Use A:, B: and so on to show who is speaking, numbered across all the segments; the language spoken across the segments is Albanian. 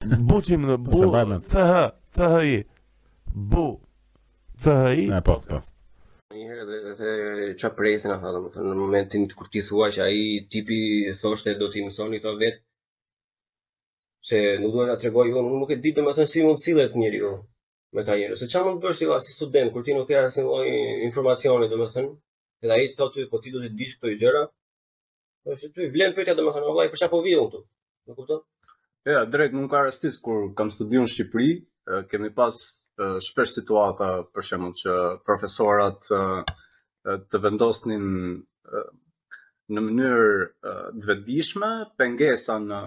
A: Buçim në bu CH CHI bu CHI
B: e po
A: po
C: një herë dhe dhe ça presin ata domethënë në momentin kur ti thua që ai tipi thoshte do t'i mësoni këto vetë se nuk duhet ta tregoj unë unë nuk e di domethënë si mund të sillet njeriu me këta njerëz se ça mund të bësh ti si student kur ti nuk ke asnjë lloj informacioni domethënë edhe ai të thotë po ti duhet t'i dish këto gjëra Po se ty të lind pyetja domethënë vëllai për çfarë po vij unë këtu? E kupton?
D: Ja, jo, drejt mu më ka rastis kur kam studiu në Shqipëri, kemi pas shpesh situata për shembull që profesorat të vendosnin në mënyrë të vetëdijshme pengesa në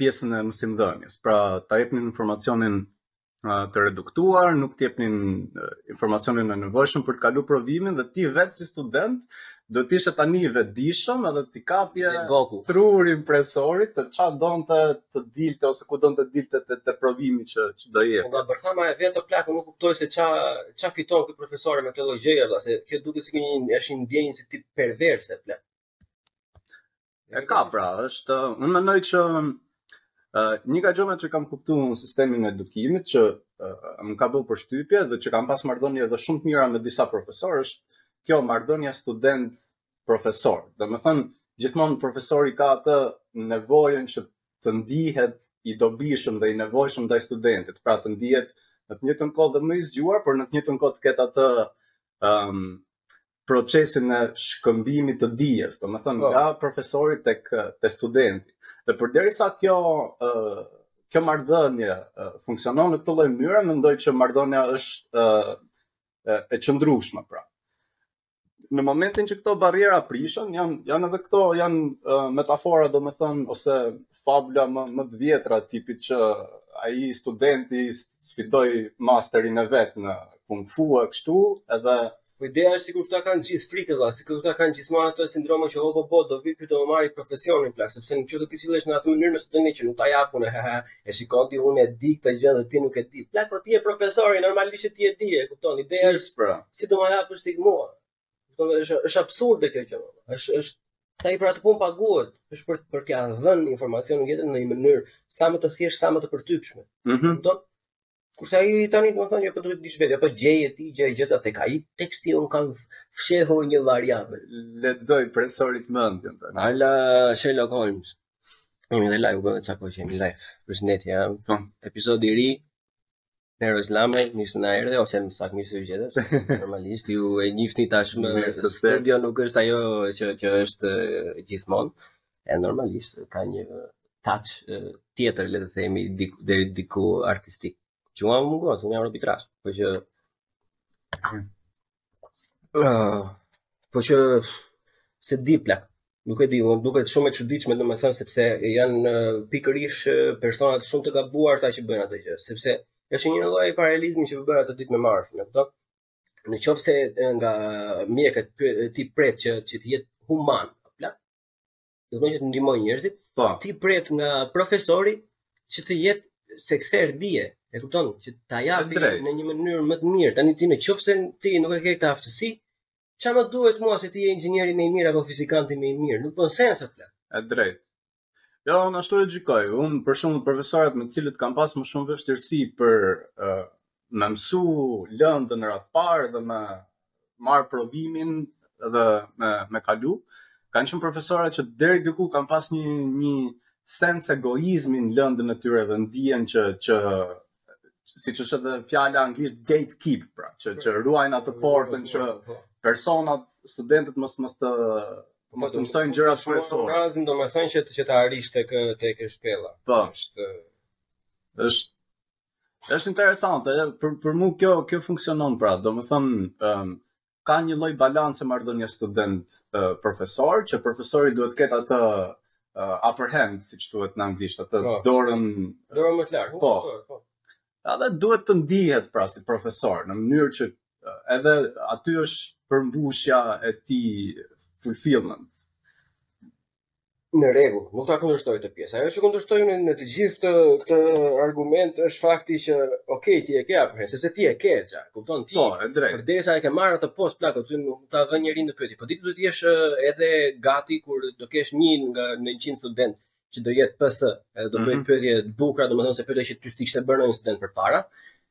D: pjesën e mësimdhënies. Pra, ta jepnin informacionin të reduktuar, nuk të jepnin informacionin e nevojshëm për të kalu provimin dhe ti vetë si student duhet të ishe tani i vetëdijshëm edhe t'i kapje trurin presorit se ça donte të dilte ose ku donte të dilte te, te provimi që që do
C: jepte.
D: Po
C: nga bërthama e vet plak unë nuk kuptoj se ça ça fiton ky profesor me këtë lloj gjëje, se kjo duket si një është një ndjenjë si tip perverse plak.
D: E ka pra, është, unë mendoj që uh, një nga gjënat që kam kuptu në sistemin e edukimit, që uh, më ka bërë përshtypje dhe që kam pas marrëdhënie edhe shumë të mira me disa profesorë, është kjo marrëdhënia student-profesor. Domethënë, gjithmonë profesori ka atë nevojën që të ndihet i dobishëm dhe i nevojshëm ndaj studentit, pra të ndihet në të njëjtën kohë dhe më i zgjuar, por në të njëjtën kohë të ketë atë ëm um, procesin e shkëmbimit të dijes, domethënë
C: po.
D: nga profesori tek, te studenti. Dhe përderisa kjo, uh, kjo marrëdhënie uh, funksionon në këtë lloj mënyre, mendoj që marrëdhënia është uh, e qëndrueshme pra. Në momentin që këto barriera prishen, janë, janë edhe këto, janë uh, metafora, domethënë, ose fabula më, më të vjetra, tipit që ai studenti sfidoi masterin e vet në kung fu e kështu, edhe
C: Po ideja është sikur këta kanë gjithë frikë vlla, sikur këta kanë gjithmonë atë sindromën që obobo do vij ky do më marri profesionin plak, sepse nëse do të sillesh në atë mënyrë me studentët që nuk ta japun e ha e shikon ti unë e di këtë gjë dhe ti nuk e di. Plak po ti je profesori, normalisht që ti e di, e kupton? Ideja është
D: pra,
C: si do ma japësh ti mua? Kupton, është është absurde kjo gjë. Është është se ai për atë punë paguhet, është për për të dhënë informacionin në një mënyrë sa më të thjeshtë, sa më të përtypshme.
D: Mhm.
C: Mm Kurse ai tani të thotë që po duhet të dish vetë, apo gjeje ti gjëegjëzën tek ai teksti unë kam fshehur një variabël.
D: Lexoji presorit mendjen tani.
C: Ala Sherlock Holmes. Jemi dhe live, u bë ca kohë që jemi live. Përshëndetje, jam.
D: Po.
C: Episodi i ri. Nero Islame, mirë se na erdhe ose më saktë mirë se të gjetëm. Normalisht ju e njihni tashmë
D: se
C: studio nuk është ajo që që është gjithmonë. e normalisht ka një touch tjetër le të themi deri diku artistik që mua më mungon se unë jam arbitrazh por që uh, po që se di plak nuk e di unë duket shumë e çuditshme domethënë sepse janë uh, pikërisht personat shumë të gabuar ata që bëjnë atë gjë sepse është një lloj paralelizmi që bëra atë ditë me Marsin e kupton në qoftë se nga mjekët ti pret që që të jetë human Do të thotë që të ndihmojë njerëzit.
D: Po.
C: Ti pret nga profesori që të jetë sekser dije. E kupton që ta japi në një mënyrë më të mirë. Tani ti në qoftë se ti nuk e ke këtë aftësi, ça më duhet mua se ti je inxhinieri më i mirë apo fizikanti më i mirë? Nuk bën sens plak.
D: E drejtë. Jo, unë ashtu e gjykoj. Unë për shembull profesorat me të cilët kam pas më shumë vështirësi për uh, me mësu lëndën në radhë të parë dhe me marrë provimin dhe me, me kalu, kanë qënë profesora që deri diku kanë pas një, një sens egoizmi në lëndën e tyre dhe ndihen që, që siç është edhe fjala anglisht gatekeep, pra, që, që ruajnë atë portën që personat, studentët mos, mos të mos të mësojnë gjëra shpresore.
C: Në domethënë që, që të arrish tek, tek shpella.
D: Po.
C: Është,
D: është Është interesante, për për mua kjo kjo funksionon pra, domethënë ëm um, ka një lloj balance marrëdhënie student uh, profesor, që profesori duhet të ketë atë uh, upper hand, siç thuhet në anglisht, atë
C: po.
D: dorën
C: dorën më të lartë.
D: Po.
C: po.
D: Edhe duhet të ndihet pra si profesor në mënyrë që uh, edhe aty është përmbushja e tij fulfillment.
C: Në rregull, nuk ta kundërshtoj këtë pjesë. Ajo që kundërshtoj në, në të gjithë këtë këtë argument është fakti që, ok, ti e ke apo sepse ti e ke ça, kupton ti.
D: Po, e drejtë.
C: Përderisa e ke marrë atë post plak, aty nuk ta vë njeri në pyetje. Po ti duhet të jesh edhe gati kur do kesh një nga 100 student që do jetë PS, edhe do bëjë
D: mm -hmm.
C: pyetje të bukura, domethënë se pyetje që ty s'ta kishte bërë një student përpara,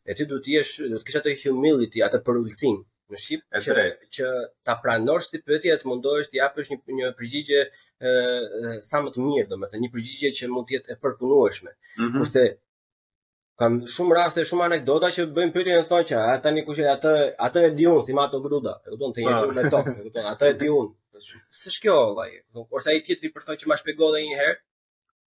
C: e ti duhet të jesh, duhet të kesh atë humility, atë përulësinë, në shqip
D: e
C: që, që ta pranosh si pyetje të mundohesh të japësh një një përgjigje ë sa më të mirë, domethënë një përgjigje që mund të jetë e përpunueshme.
D: Mm -hmm.
C: Kurse kam shumë raste, shumë anekdota që bëjnë pyetje dhe thonë që a tani kush e atë atë e di unë si Mato Gruda, e kupton të jetë me top, e kupton atë e di unë. S'është kjo vallahi. Kurse ai tjetri për thonë që ma shpjego edhe një herë.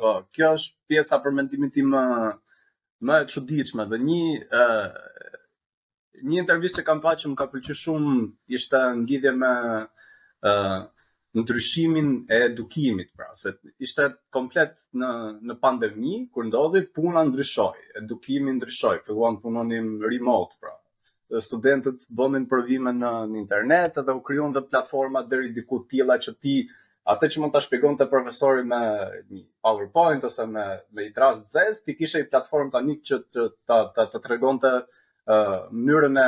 D: Po, kjo është pjesa për mendimin tim më më e çuditshme dhe një ë një intervistë që kam pa që më ka pëlqyer shumë ishte në lidhje me ë ndryshimin e edukimit, pra se ishte komplet në në pandemi kur ndodhi puna ndryshoi, edukimi ndryshoi, filluam punonim remote, pra studentët bënin provime në, në internet dhe u krijuan dhe platforma deri diku të tilla që ti atë që mund ta shpjegonte profesori me një PowerPoint ose me me një dërrasë të zezë, ti kishe një platformë tani që të ta ta të tregonte uh, mënyrën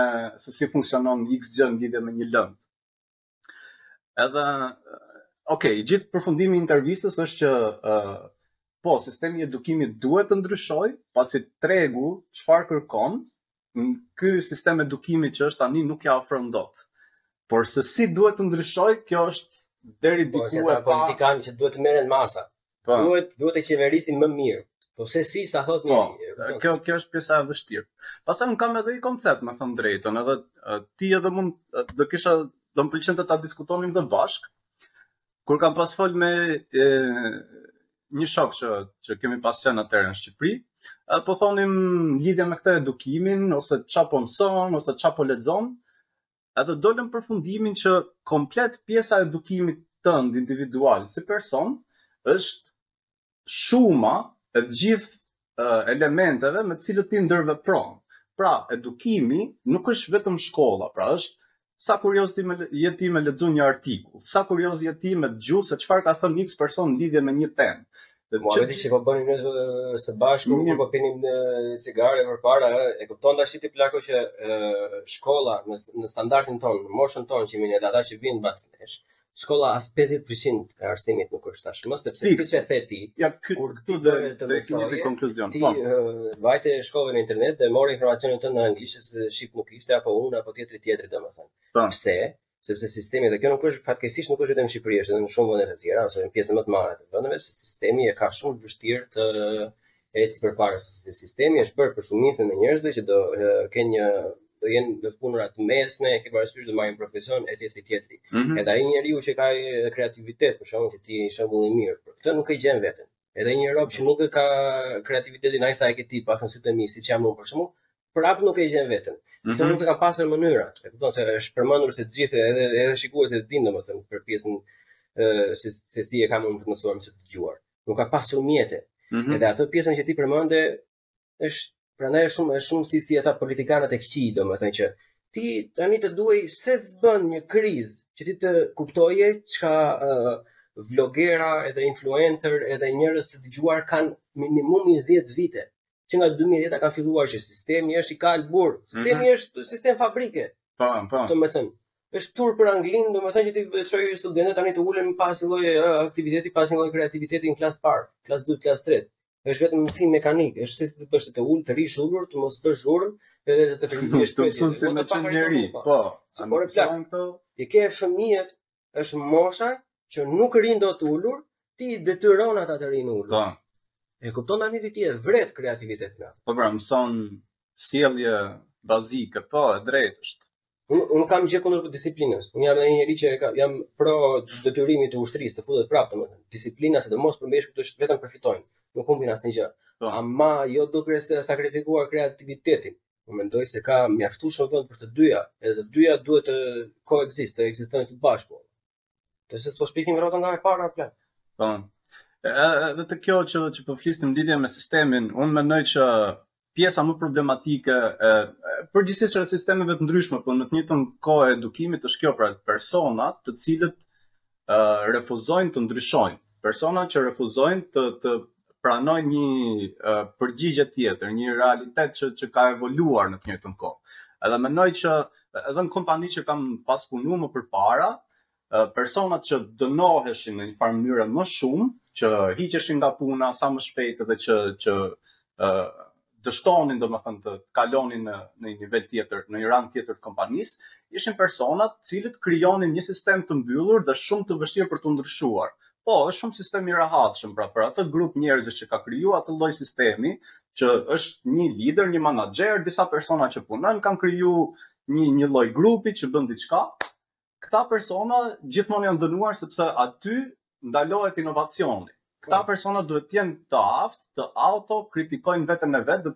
D: se si funksionon X gjë në lidhje me një lëndë. Edhe ok, gjithë përfundimi i intervistës është që uh, po sistemi i edukimit duhet të ndryshojë, pasi tregu çfarë kërkon, ky sistem edukimi që është tani nuk ia ofron dot. Por se si duhet të ndryshojë, kjo është deri
C: po,
D: diku e pa
C: politikan që duhet të merren masa.
D: Po.
C: Duhet duhet të qeverisim më mirë. Po se si sa thot
D: po,
C: një. Po,
D: kjo kjo është pjesa e vështirë. Pastaj un kam edhe një koncept, me thënë drejtën, edhe ti edhe un do kisha do më pëlqente ta diskutonim dhe bashkë. Kur kam pas fol me e, një shok që që kemi pas qenë atëherë në Shqipëri, po thonim lidhje me këtë edukimin ose çfarë po mëson ose çfarë po lexon, edhe dolëm përfundimin që komplet pjesa e edukimit tënd individual si person është shuma e të gjithë elementeve me të cilët ti ndërvepron. Pra, edukimi nuk është vetëm shkolla, pra është sa kurioz ti me je ti me lexu një artikull, sa kurioz je ti me dëgju se çfarë ka thënë X person lidhje me një temë. Dhe
C: mua vetë që po bënim ne së bashku, mm. po pinim një cigare përpara, e kupton tash ti plako që e, shkolla në, në standardin tonë, në moshën tonë që jemi ne edhe ata që vinë pas nesh, shkolla as 50% e arsimit nuk është tashmë, sepse siç e the ti,
D: ja, kë,
C: kur ti
D: do
C: të
D: të kemi të konkluzion.
C: Ti
D: po.
C: vajte shkove në internet dhe more informacionin tënd në anglisht, se shqip nuk ishte apo unë apo tjetri tjetri domethënë.
D: Po.
C: Pse? sepse sistemi dhe kjo nuk është fatkeqësisht nuk është vetëm në Shqipëri, është edhe në shumë vende të tjera ose në pjesën më të madhe të vendeve, se sistemi e ka shumë vështirë të ecë përpara se sistemi është bërë për shumicën e njerëzve që do kenë një do jenë në punëra të mesme, ke parasysh do marrin profesion e tjetri tjetri.
D: Mm -hmm.
C: Edhe ai njeriu që ka kreativitet, për shembull që ti je shembull i mirë, për këtë nuk e gjen veten. Edhe një rob që nuk e ka kreativitetin aq sa e ke ti, të paktën në sytë e mi, siç jam unë për shembull, prap nuk e gjen veten. Mm -hmm.
D: Se mhm.
C: nuk e ka pasur mënyra. E kupton se është përmendur se të gjithë edhe edhe shikuesit e dinë domethënë për pjesën ë se se si e kam unë të mësuar me të dëgjuar. Nuk ka pasur mjete.
D: Mm -hmm.
C: Edhe atë pjesën që ti përmende është prandaj është shumë është shumë si si ata politikanët e këqij domethënë që ti tani të duhej se s'bën një krizë që ti të kuptoje që ka uh, vlogera edhe influencer edhe njerëz të dëgjuar kanë minimumi 10 vite që nga 2010 ka filluar që sistemi është i kalbur. Sistemi mm -hmm. është sistem fabrike.
D: Po, po.
C: Domethënë, është tur për Anglinë, domethënë që t'i mësojë studentët tani të ulen pas një lloj aktiviteti, pas një lloj kreativiteti në klasë të parë, klasë 2, klasë 3. Është vetëm mësim mekanik, është se si të bësh të ulesh, të rrish ulur, të mos bësh zhurmë, edhe të të fillojë
D: të shpejtë. Po, të mëson si më çan njëri.
C: Po, por e plak. Ti ke fëmijët Është mosha që nuk rrinë dot ulur, ti i detyron ata të rrinë ulur.
D: Po.
C: E kupton tani ti e vret kreativitetin.
D: Po pra, mëson sjellje bazike, po, e drejtë është.
C: Unë nuk kam gjë kundër disiplinës. Unë jam një njeri që ka, jam pro detyrimit të ushtrisë, të futet prapë domethënë. Disiplina sidomos për meshkujt është vetëm përfitojnë. Nuk humbin asnjë gjë.
D: Po.
C: Ama jo duke se sakrifikuar kreativitetin. Unë mendoj se ka mjaftueshëm vend për të dyja, edhe të dyja duhet të koekzistojnë, të ekzistojnë së bashku. Se s'po shpikim rrotën nga e para plak.
D: Po. Edhe te kjo që që po flisnim lidhje me sistemin, unë mendoj që pjesa më problematike e përgjithësisht e sistemeve të ndryshme, por në të njëjtën kohë e edukimit është kjo pra persona, të cilët uh, refuzojnë të ndryshojnë, persona që refuzojnë të të pranojnë një uh, përgjigje tjetër, një realitet që që ka evoluar në të njëjtën kohë. Edhe mendoj që edhe në kompani që kam pas punuar më përpara, uh, personat që dënoheshin në një farë mënyre më shumë, që hiqeshin nga puna sa më shpejt edhe që që uh, dështonin domethënë të kalonin në, në një nivel tjetër, në një rang tjetër të kompanisë, ishin persona të cilët krijonin një sistem të mbyllur dhe shumë të vështirë për t'u ndryshuar. Po, është shumë sistem i rehatshëm, pra për atë grup njerëzish që ka kriju atë lloj sistemi, që është një lider, një menaxher, disa persona që punojnë kanë kriju një një lloj grupi që bën diçka. këta persona gjithmonë janë dënuar sepse aty ndalohet inovacioni. Këta
C: po.
D: persona duhet të jenë të aftë, të auto kritikojnë veten e vet, të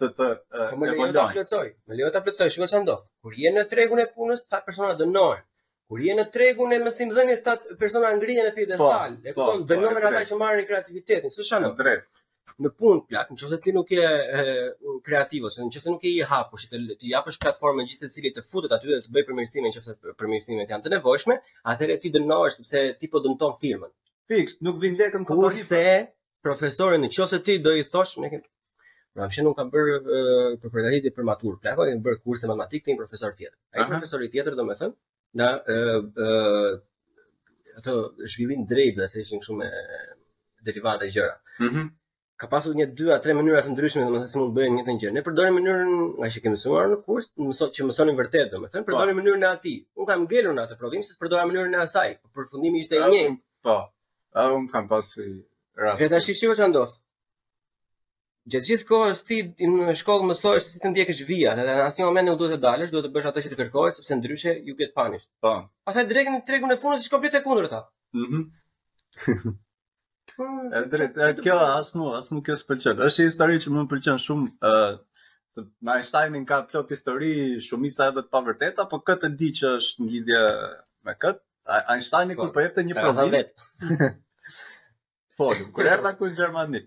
D: të të
C: po, më lejo ta plotësoj. Më lejo ta plotësoj, shiko çfarë ndodh. Kur je në tregun e punës, këta persona dënohen. Kur je në tregun e mësimdhënies, këta persona ngrihen në piedestal.
D: Po,
C: e kupton,
D: po,
C: dënohen ata që marrin kreativitetin. S'është shano.
D: Drejt.
C: në punë plak, nëse ti nuk je kreativ ose nëse nuk je i hapur që t'i, t'i japësh platformë gjithsecilit të futet aty dhe të bëjë përmirësime nëse përmirësimet janë të nevojshme, atëherë ti dënohesh sepse ti po dëmton firmën.
D: Fiks, nuk vijnë lekët në kompani.
C: Kurse profesorit nëse ti do i thoshe ne kemi Pra ne kur kemi bërë për përgatitje për maturë, plako, kam bërë kurse matematike te një profesor tjetër. Ai profesori tjetër, domethënë, na ë ë ato zhvillim drejtëza që ishin shumë derivate gjëra.
D: Mhm.
C: Mm ka pasur një dy a tre mënyra të ndryshme domethënë si mund të bëje të njëjtën gjë. Ne përdornim mënyrën ngaqë e kishim mësuar në kurs, mëson që mësonin vërtet domethënë, po. përdornim mënyrën e atij. Unë kam ngelur në atë provim se s'përdora mënyrën e asaj, por përfundimi ishte i njëjtë.
D: Po. A unë kam pas rast.
C: Vetë tash shiko çfarë ndodh. Gjatë gjithë kohës ti në shkollë mësohesh se si të ndjekësh vijat, edhe në asnjë moment nuk duhet të dalësh, duhet të bësh atë që të kërkohet sepse ndryshe you get punished.
D: Po.
C: Pastaj drejt në tregun e punës është komplet e kundërta.
D: Mhm.
C: Është
D: e drejtë, kjo as mua, as mua kjo s'pëlqen. Është një histori që më pëlqen shumë, ë uh, se me Einsteinin ka plot histori, shumica edhe të pavërteta, po këtë di që është në lidhje me këtë. Einsteini po, kur
C: po
D: jepte një provim. Folëm, kur erdha këtu në Gjermani.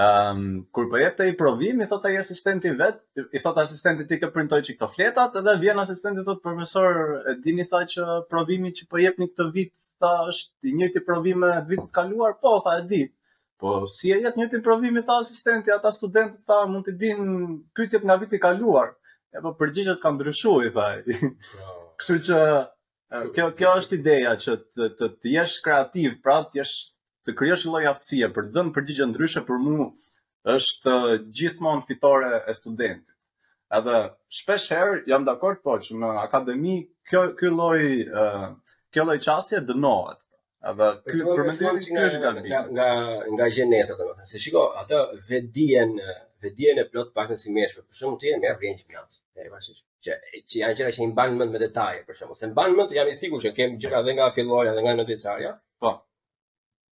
D: Um, kur po jepte një provim, i thot ai asistenti vet, i thot asistenti ti ik e printoji çik këto fletat, edhe vjen asistenti thot profesor, e dini tha që provimi që po jepni këtë vit, tha është i njëjti provim me vitin e kaluar, po tha e di. Po si e jep të njëjtin provim i tha asistenti, ata studentët tha mund të din pyetjet nga viti i kaluar. E po përgjigjet kanë ndryshuar i tha. Kështu që Kjo kjo është ideja që të të, të jesh kreativ, pra të jesh të krijosh një lloj aftësie për të dhënë përgjigje ndryshe për mua është gjithmonë fitore e studentit. Edhe shpesh herë jam dakord po që në akademi kjo ky lloj kjo lloj qasje dënohet. Edhe ky për mendimin tim është gabim
C: nga nga nga gjenesa domethënë. Se shiko, atë vetdijen vetdijen e plot pak në si meshë. Për shembull ti je mirë vjen gjimnaz. Deri vazhdimisht. që që janë gjëra që i mban mend me detaje për shembull. Se mban mend jam i sigurt që kem gjëra dhe nga fillorja dhe nga nëntëvjeçarja.
D: Po.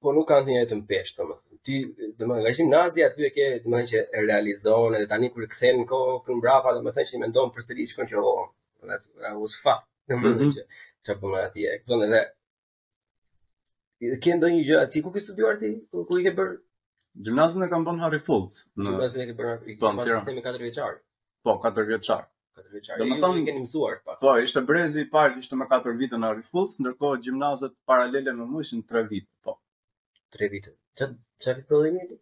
C: Po nuk kanë thënë vetëm peshë, domethënë. Ti domethënë nga gjimnazi aty e ke domethënë që e realizon edhe tani kur kthen kokën mbrapa domethënë që mendon përsëri shkon që oh, that was fuck. Domethënë
D: mhm.
C: që çfarë bën atje. Domethënë edhe Ke ndonjë gjë aty ku ke studiuar ti? Ku, ku i ke bër?
D: Gjimnazin e kam bër Harry Fultz. Në...
C: Gjimnazin e ke bër Harry Fultz,
D: po,
C: sistemi 4 vjeçar.
D: Po, 4 vjeçar.
C: 4 vjeçar. Domethënë keni mësuar pak.
D: Po, ishte brezi i parë që ishte me 4 vite në Harry Fultz, ndërkohë gjimnazet paralele me mu ishin 3 vite, po.
C: 3 vite. Çfarë çfarë fillimi ti?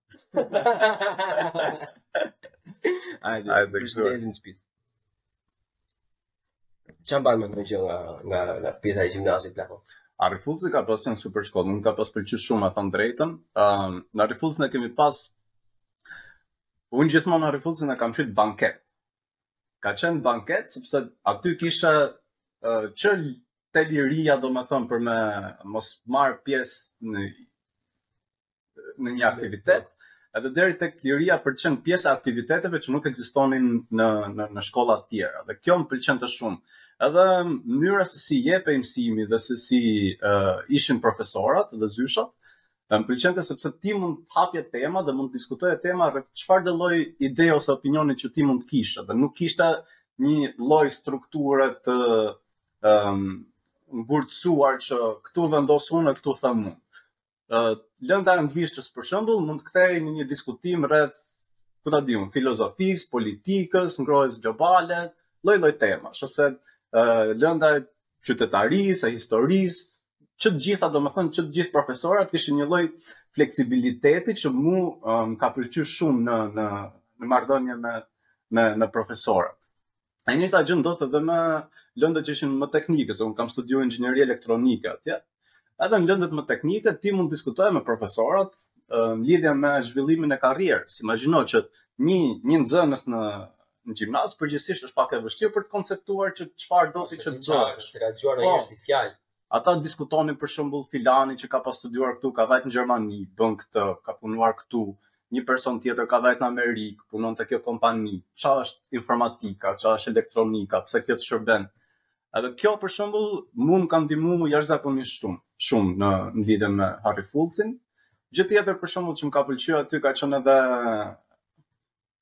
C: Hajde,
D: hajde,
C: kështu. përshëndesim shtëpi. Ça mban mend ti nga nga nga pjesa e gjimnazit plako.
D: Harry Fultzi ka pas qenë super shkollë, më ka pas pëlqy shumë, të them të drejtën. Um, në Harry Fultz ne kemi pas... Unë gjithmonë Harry Fultzin e kam qujt banket. Ka qenë banket, sepse aty kisha uh, që te liria, domethënë, për me mos marrë pjesë në në një aktivitet edhe deri tek liria për të qenë pjesë e aktiviteteve që nuk ekzistonin në në në shkolla të tjera. Dhe kjo më pëlqente shumë. Edhe mënyra se si jepej mësimi dhe se si uh, ishin profesorat dhe zyshat, më pëlqente sepse ti mund të hapje tema dhe mund të diskutoje tema rreth çfarëdo lloj ide ose opinioni që ti mund të kishe. Dhe nuk kishte një lloj strukture të ëm um, ngurtësuar që këtu vendos unë, këtu them unë lënda e anglishtes për shembull mund të kthehej në një diskutim rreth ku ta di unë filozofisë, politikës, ngrohjes globale, lloj-lloj temash ose uh, lënda e qytetarisë, e historisë, që të gjitha, domethënë, që të gjithë profesorat kishin një lloj fleksibiliteti që mu më ka pëlqy shumë në, në, në marrëdhënie me, me, me profesorat. E njëjta gjë ndodh edhe me lëndët që ishin më teknike, se unë kam studiu inxhinieri elektronike atje. Edhe në lëndët më teknike, ti mund të diskutoje me profesorat në lidhje me zhvillimin e karrierës. Imagjino që një, një nxënës në në gjimnaz përgjithsisht është pak e vështirë për të konceptuar që çfarë do ti që të bësh.
C: Se ka dëgjuar ndonjëherë po. si fjalë.
D: Ata diskutonin për shembull filani që ka pas studiuar këtu, ka vajt në Gjermani, bën këtë, ka punuar këtu, një person tjetër ka vajt në Amerikë, punon të kjo kompani, ça është informatika, ça është elektronika, pse kjo të shërben. Edhe kjo për shembull mu më ka ndihmu jashtëzakonisht shumë, shumë në, në lidhje me Harry Fultzin. Gjë tjetër për shembull që më ka pëlqyer aty ka qenë edhe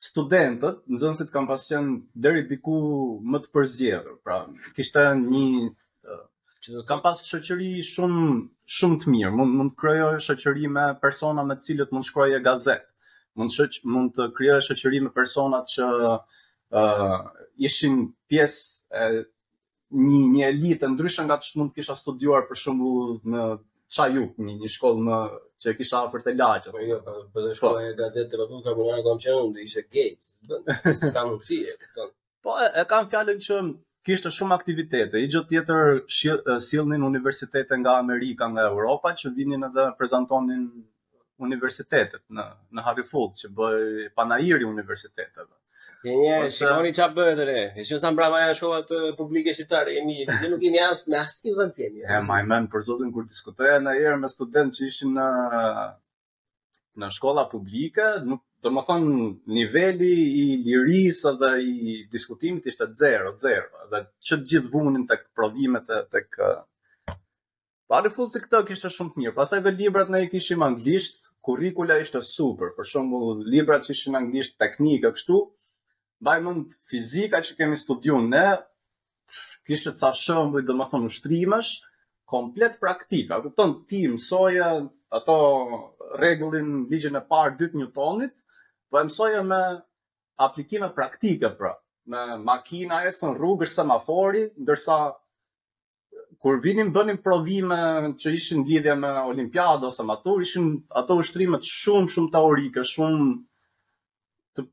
D: studentët, nxënësit kanë pas qenë deri diku më të përzgjedhur. Pra, kishte një
C: që
D: kam pas shoqëri shumë shumë të mirë. Mund mund të krijoje shoqëri me persona me të cilët mund të shkruaje gazetë. Mund shoq mund të krijoje shoqëri me persona që ë uh, ishin pjesë e një një elitë ndryshe nga ç'mund të kisha studiuar për shembull në Çajup, një një shkollë më që e kisha afër te lagjet.
C: Po jo, po po dhe shkolla e gazetë të rrugë ka bënë kam qenë unë, ishte gejt, s'ka mundësi e kupton.
D: Po e, e kam fjalën që kishte shumë aktivitete. Një gjë tjetër sillnin universitete nga Amerika, nga Europa që vinin edhe prezantonin universitetet në në Harry Fultz që bëhej panairi i universiteteve.
C: Një një,
D: Ose...
C: shikoni ça bëhet e re, e që sa mbrapa janë shkollat publike shqiptare, jemi, që nuk jemi as në asnjë vend jemi.
D: E, mbaj mend, për zotin, kur diskutoja nai herë me studentë që ishin në, në shkolla publike, nuk, domethënë, niveli i lirisë dhe i diskutimit ishte zero, zero, dhe që të gjithë vunin te provimet e tek, Harry Fultzi këto kishte shumë të mirë. Pastaj dhe librat ne i kishim anglisht, kurrikula ishte super. Për shembull, librat që ishin anglisht teknike kështu, mbaj mend fizika që kemi studiuar ne, kishte ca shembuj, domethënë ushtrimesh, komplet praktika. Kupton ti mësoje ato rregullin ligjin e parë, dytë të Newtonit, po e mësoje me aplikime praktike pra, me makina ecën rrugës, semafori, ndërsa kur vinim bënim provime që ishin lidhje me olimpiadë, ose matur, ishin ato ushtrime shumë shumë teorike, shumë të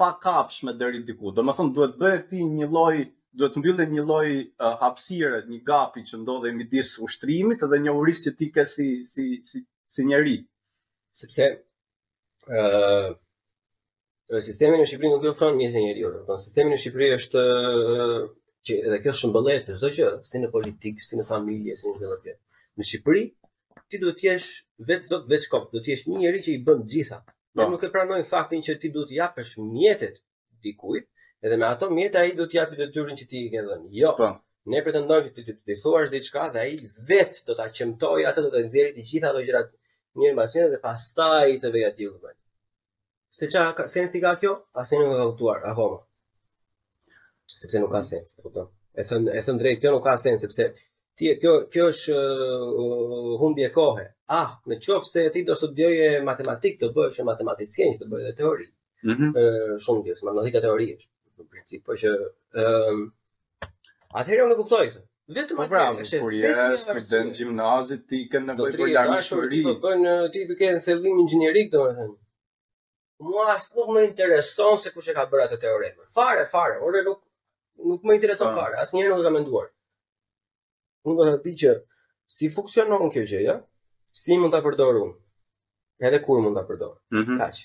D: pakapshme deri diku. Domethënë, duhet bëhet si një lloj, duhet të mbyllet një lloj uh, hapsire, një gapi që ndodhej midis ushtrimit dhe njohurisë që ti ke si, si, si, si njeri.
C: Sepse, uh, Sistemi në Shqipëri nuk i ofron mjetet njeriut. Po sistemi në Shqipëri është që edhe kjo shëmbëllehet te çdo gjë, si në politikë, si në familje, si në çdo gjë. Në Shqipëri ti duhet të jesh vetë zot vetë shkop, duhet të jesh një njeri që i bën gjitha. Ne
D: po.
C: nuk e pranojmë faktin që ti duhet t'i japësh mjetet dikujt, edhe me ato mjete ai duhet të japë detyrën që ti i ke dhënë. Jo. Pa.
D: Po.
C: Ne pretendojmë që ti t'i thuash diçka dhe ai vetë do ta qëmtojë atë do të nxjerrë të gjitha ato gjëra mirë mbas dhe pastaj të vejë aty. Se ça sensi ka kjo? Asnjë nuk e ka kuptuar akoma. Sepse nuk ka sens, e kupton. E thën e thën drejt, kjo nuk ka sens sepse ti kjo kjo është uh, humbje kohe. Ah, në qoftë se ti do të studioje matematikë, të bëheshe matematicien, të bëje dhe teori.
D: Mm -hmm.
C: Ë shumë gjë, matematika teori është në princip, po që ë Atëherë unë e kuptoj këtë. Vetëm
D: po pra,
C: atë.
D: Kur je student gjimnazi ti ke nevojë për larmishmëri.
C: Po bën ti këtë thellim inxhinierik domethënë. Mua as nuk më intereson se kush e ka bërë atë teoremë. Fare, fare, ore nuk nuk më intereson
D: ah.
C: fare. Asnjëherë nuk e kam menduar. Unë dua të di që si funksionon kjo gjë, ja? Si mund ta përdor unë? Edhe kur mund ta përdor? Mm -hmm. Kaq.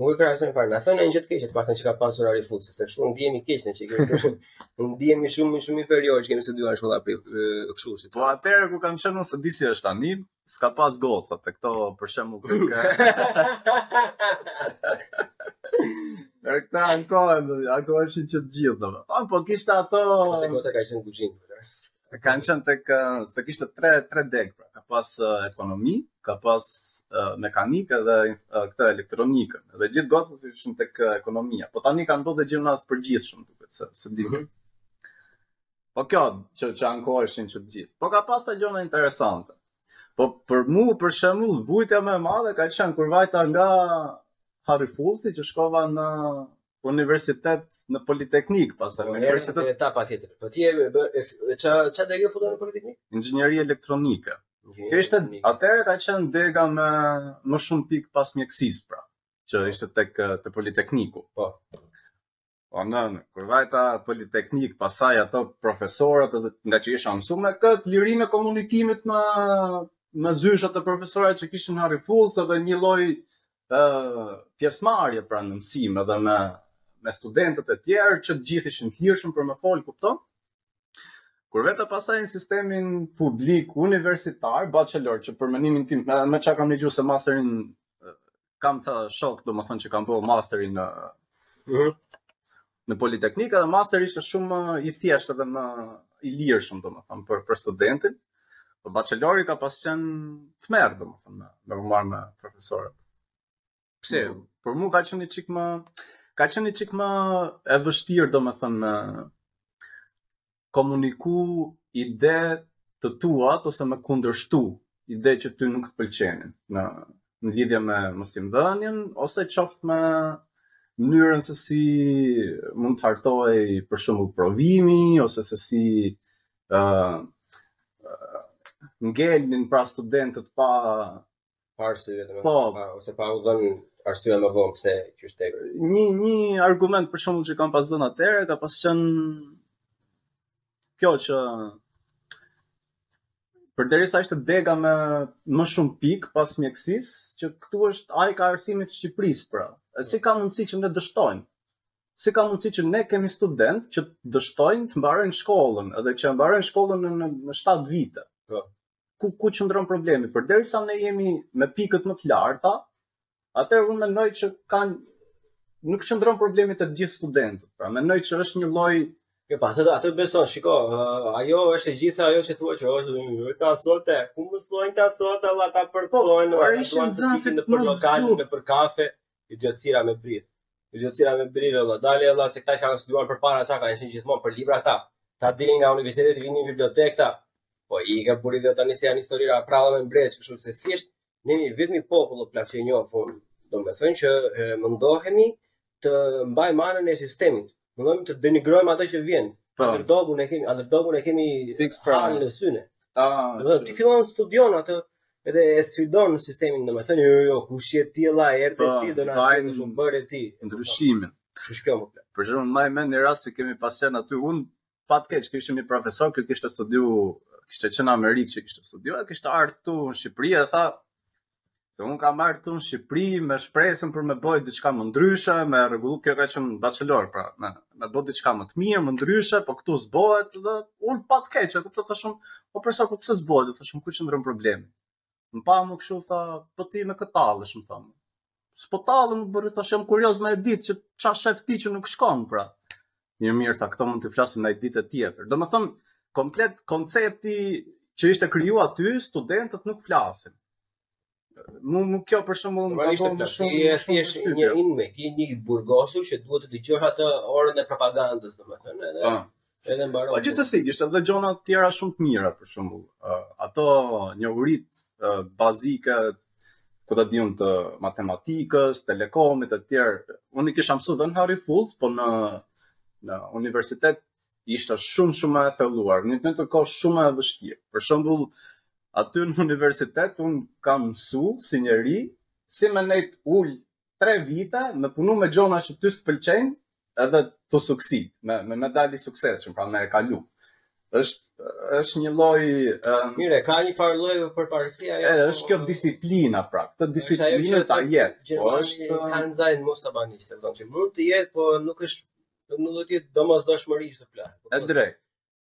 C: Nuk e krahasojmë fare. Na thuaj një gjë të keqe, të paktën që ka pasur Harry Fultzi, se kështu ndihemi keq një çikë. Ne ndihemi shumë shumë inferior që kemi studiuar shkolla pri kështu si.
D: Po atëherë kur kam qenë, se s'e di si është tani, s'ka pas goca te këto për shembull tek. Për këta ankohen, ankoheshin që të gjithë, dhe. Po, po kishtë ato...
C: Po se gocat kanë qenë në kuzhinë.
D: kanë qenë tek se kishte tre tre degë, pra ka pas ekonomi, ka pas mekanikë dhe këtë elektronikë. Dhe gjithë gocat ishin tek ekonomia. Po tani kanë bërë gjimnaz të përgjithshëm, duket se s'e di.
C: Mhm.
D: Po kjo që që ankoheshin që të gjithë. Po ka pas ca gjona interesante. Po për mu, për shembull, vujtja më e madhe ka qenë kur vajta nga Harry Fultzi që shkova në universitet në politeknik pastaj
C: po,
D: universitet,
C: etapa tjetër po ti je ça ça dege futur në politeknik
D: inxhinieri elektronike kjo ishte atëherë ka qenë dega me më shumë pikë pas mjekësisë pra që po. ishte tek te politekniku
C: po
D: O po, nën, kur vajta politeknik, pasaj ato profesorët nga që isha mësu me këtë, lirinë e komunikimit me, me zyshat e profesorët që kishim Harry Fultz edhe një lloj pjesëmarrje pra në mësime dhe me me studentët e tjerë që të gjithë ishin të lirshëm për me fol, kupton? Kur vete pastaj në sistemin publik universitar, bachelor, që për mendimin tim, edhe me ça kam nëgju se masterin, kam ca shokë, domethënë që kam bërë masterin në... në politeknik edhe master ishte shumë i thjeshtë edhe më i lirshëm domethënë për, për studentin. Po bachelori ka pas qenë tmerr domethënë në marr me profesorët. Pse, mm. për mu ka qenë i çikë më, ka qenë i çikë më e vështirë domethënë, komuniku ide të tuat ose me kundërshtu ide që ty nuk të pëlqenin në në lidhje me mësimdhënien ose qoftë me mënyrën se si mund të hartohej për shembull provimi ose se si uh, ngelnin pra studentët pa
C: pa arsye domethënë
D: po.
C: pa ose pa u dhënë arsye më vonë pse që është tepër.
D: Një një argument për shembull që kam pas dhënë atëherë ka pas qenë kjo që përderisa ishte dega me më shumë pikë pas mjekësisë, që këtu është ajka e arsimit të Shqipërisë, pra. E si ka mundësi që ne dështojmë? Si ka mundësi që ne kemi studentë që dështojnë të mbarojnë shkollën, edhe që e mbarojnë shkollën në, në, në 7 vite?
C: Po.
D: ku ku qëndron problemi. Përderisa ne jemi me pikët më të larta, atëherë unë mendoj që kanë nuk qëndron problemi te gjithë studentët. Pra mendoj që është një lloj
C: Jo, pa, atë, atë beso, shiko, uh, ajo është e gjitha ajo që thua që është këta sot, ku mësojnë këta sot, vlla, këta përtojnë,
D: po,
C: vlla,
D: këta
C: duan të ikin
D: nëpër
C: lokale, nëpër kafe, Idiotësira me brirë. Idiotësira me brirë, vlla. Dale, vlla, se këta që kanë studuar përpara, ça ka ishin gjithmonë për libra ata. Ata dilnin nga universiteti vinin bibliotekë ata. Po ik o burrë dhe tani se janë historira prralla me mbret, kështu se thjesht, ne jemi i vetmi popullë plak që njoh, domethënë që e, mundohemi të mbajmë anën e sistemit. Mundohemi të denigrojmë atë që vjen.
D: Po.
C: Underdogun e kemi, underdogun e kemi
D: fix pra
C: në sy ne.
D: Ta,
C: do ti fillon studion atë edhe e sfidon sistemin, domethënë jo jo, kush je ti vëlla, erdhe
D: po,
C: ti do na shkojë shumë bërë ti.
D: Ndryshimin.
C: Kush kjo më?
D: Për shembull, më mend një rast që kemi pasur aty unë pa të keq, kishim një profesor që kishte studiu, kishte qenë në Amerikë që kishte studiu, e kishte ardhë këtu në Shqipëri e tha, se unë kam ardhë këtu në Shqipëri me shpresën për me bo diçka më ndryshe, me rregull, kjo ka qenë bachelor, pra, me, me bo diçka më të mirë, më ndryshe, po këtu s'bohet dhe unë pa të keq, e kuptoj thashë unë, po përsa po pse s'bohet, thashë unë ku qëndron problemi. Më pa mu kshu, tha, po ti me kë tallesh, më tha. S'po tallem burrë, i thashë, jam kurioz me e ditë, që ça shef ti që nuk shkon, pra. Mirë, mirë, tha, këto mund t'i flasim ndonjë ditë tjetër. Domethënë, komplet koncepti që ishte kriju aty, studentët nuk flasin. Mu, mu kjo për shembull më ka
C: bërë
D: më shumë
C: thjesht një inmate, një i burgosur që duhet të dëgjojë atë orën e propagandës, domethënë, edhe.
D: Ah.
C: Edhe mbaroi.
D: Po gjithsesi kishte edhe gjona të tjera shumë të mira për shembull. Uh, ato njohuritë uh, bazike ku ta di un të matematikës, telekomit e tjerë. Unë i kisha mësuar edhe në Harry Fultz, po në në universitet ishte shumë shumë e thelluar, në të njëjtën kohë shumë e vështirë. Për shembull, aty në universitet un kam mësu si njeri si me nejt ul tre vite me punu me gjona që ty s'të pëlqejnë edhe to succeed, me, me me dalë i suksesshëm, pra me e kalu. është, është një lloj... Um,
C: Mirë, ka një farë lloj për parësia...
D: E, jo, është kjo disiplina, pra, këtë disiplinë ta jep. Po
C: Gjermani
D: është...
C: kanë zajnë mos abanishtë, do që mund të jetë, po nuk është nuk do të jetë domosdoshmërisht të plot.
D: E drejtë.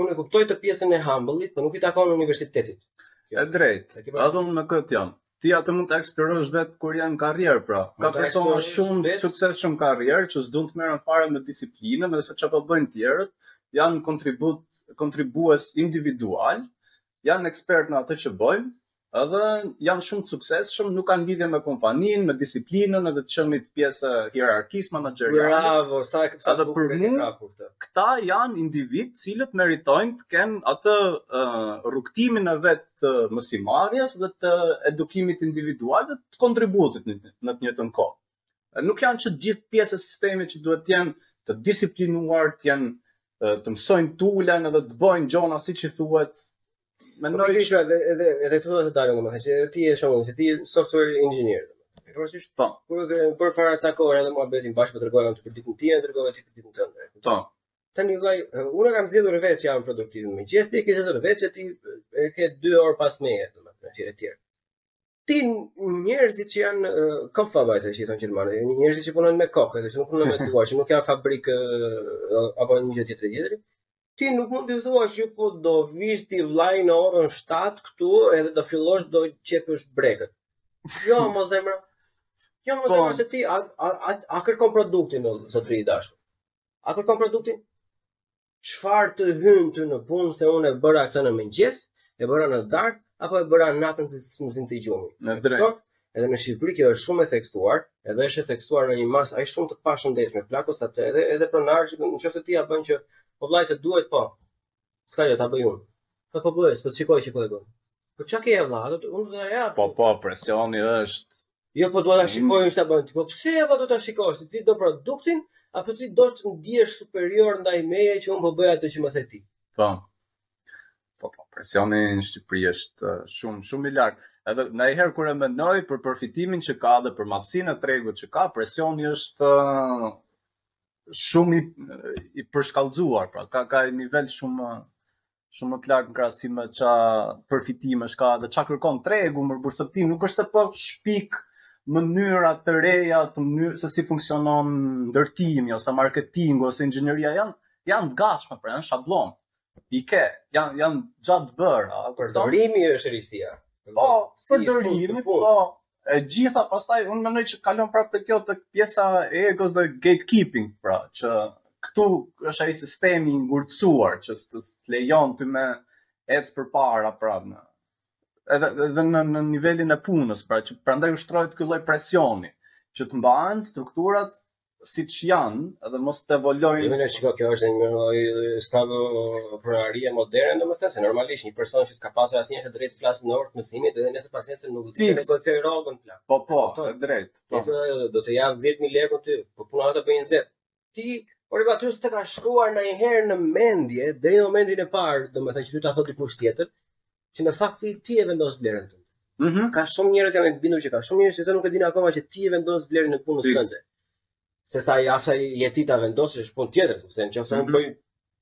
C: Unë e kuptoj atë pjesën e humble-it, por nuk i takon universitetit.
D: E
C: drejtë.
D: Edhe unë me këtë jam. Ti atë mund ta eksplorosh vetë kur je në karrierë, pra. Ka persona shumë
C: të
D: suksesshëm në karrierë që s'duan të merren fare me disiplinën, edhe se ça po bëjnë tjerët, janë kontribut kontribues individualë, janë ekspertë në atë që bëjnë, edhe janë shumë të suksesshëm, nuk kanë lidhje me kompaninë, me disiplinën edhe të qenët pjesë e hierarkisë menaxheriale.
C: Bravo, sa e sa
D: edhe për
C: mua
D: këta janë individë të cilët meritojnë të kenë atë uh, rrugtimin e vet të mësimmarrjes dhe të edukimit individual dhe të kontributit në të njëjtën kohë. Nuk janë që të gjithë pjesë e sistemit që duhet të jenë të disiplinuar, të jenë të mësojnë të ulen edhe të bëjnë gjona siç i thuhet.
C: Me
D: në
C: i shme edhe, edhe, edhe të të dalë, më thëqë, edhe ti je shumë, se ti je software engineer. Përësisht,
D: po.
C: Kur e bëmë para ca kohë edhe muhabetin bashkë po tregova për ditën time, e tregove ti për ditën tënde.
D: Po.
C: Tani vllai, unë kam zgjedhur vetë që jam produktiv në mëngjes, ti ke zgjedhur vetë që ti e ke 2 orë pas meje, domethënë, etj etj. ti njerëzit që janë Kopfarbeiter që i thonë gjermanët, janë njerëzit që punojnë me kokë, edhe që nuk punojnë me duar, që nuk janë në fabrikë apo një gjë tjetër tjetër. Ti nuk mund t'i thuash që po do vish ti vllai në orën 7 këtu edhe do fillosh do qepësh brekët. Jo, mo zemra. Jo, mo
D: po.
C: zemra se ti a, a, a, a kërkon produktin zotri i dashur. A kërkon produktin? çfarë të hyn ty në punë se unë e bëra këtë në mëngjes, e bëra në darkë apo e bëra natën se s'më zinte gjumi. Ke
D: të
C: drejtë. Edhe në Shqipëri kjo është shumë e theksuar, edhe është e theksuar në një masë aq shumë të pashëndetshme, plako saqë edhe edhe pronarët nëse ti ja bën që po vlla të duhet po. S'ka jo ta bëj unë. Po po bëj, s'po shikoj që po e bën. Po çka ke vëlla, do të unë do ja.
D: Po po, presioni është
C: Jo, po dua ta mm. shikoj ça bën ti. Po pse apo do ta shikosh ti do produktin apo ti do të ndihesh superior ndaj meje që unë po bëj atë që më the ti.
D: Po. Po po, presioni në Shqipëri është uh, shumë shumë i lartë. Edhe ndonjëherë kur e mendoj për përfitimin që ka dhe për madhësinë e tregut që ka, presioni është uh, shumë i, i përshkallëzuar, pra ka ka një nivel shumë shumë më të lartë në krahasim me ça përfitime ka dhe ça kërkon tregu për perceptim nuk është se po shpik mënyra të reja të mënyrës se si funksionon ndërtimi ose marketingu ose inxhinieria janë janë të gatshme për janë shablon i ke janë janë gjëra të bëra a
C: përdorimi është risia
D: po përdorimi po e gjitha pastaj unë mendoj që kalon prapë te kjo te pjesa e egos dhe gatekeeping pra që këtu është ai sistemi i ngurtësuar që të lejon ty me ec përpara pra në edhe edhe në, në nivelin e punës pra që prandaj ushtrohet ky lloj presioni që të mbahen strukturat siç janë dhe mos të
C: evoluojnë.
D: Jemi
C: në shiko kjo është një skllavopronari moderne, domethënë se normalisht një person që s'ka pasur asnjëherë të drejtë të flasë në orë të mësimit dhe nesër pasnesër nuk di të negociojë rrogën plak.
D: Po po,
C: ke
D: të drejtë. Po.
C: Nëse do të jap 10000 lekë ty, po puna jote bën 20. Ti Por ty as të ka shkuar ndonjëherë në mendje, deri momentin e parë, domethënë që ty ta thotë dikush tjetër, që në fakt ti ti e vendos vlerën tënde.
D: Mm -hmm.
C: Ka shumë njerëz jam e bindur që ka shumë njerëz që nuk e dinë akoma që ti e vendos vlerën e punës tënde. Se sa e aftë je ti ta vendosësh është punë tjetër, sepse në qoftë se mm -hmm. unë
D: mhm.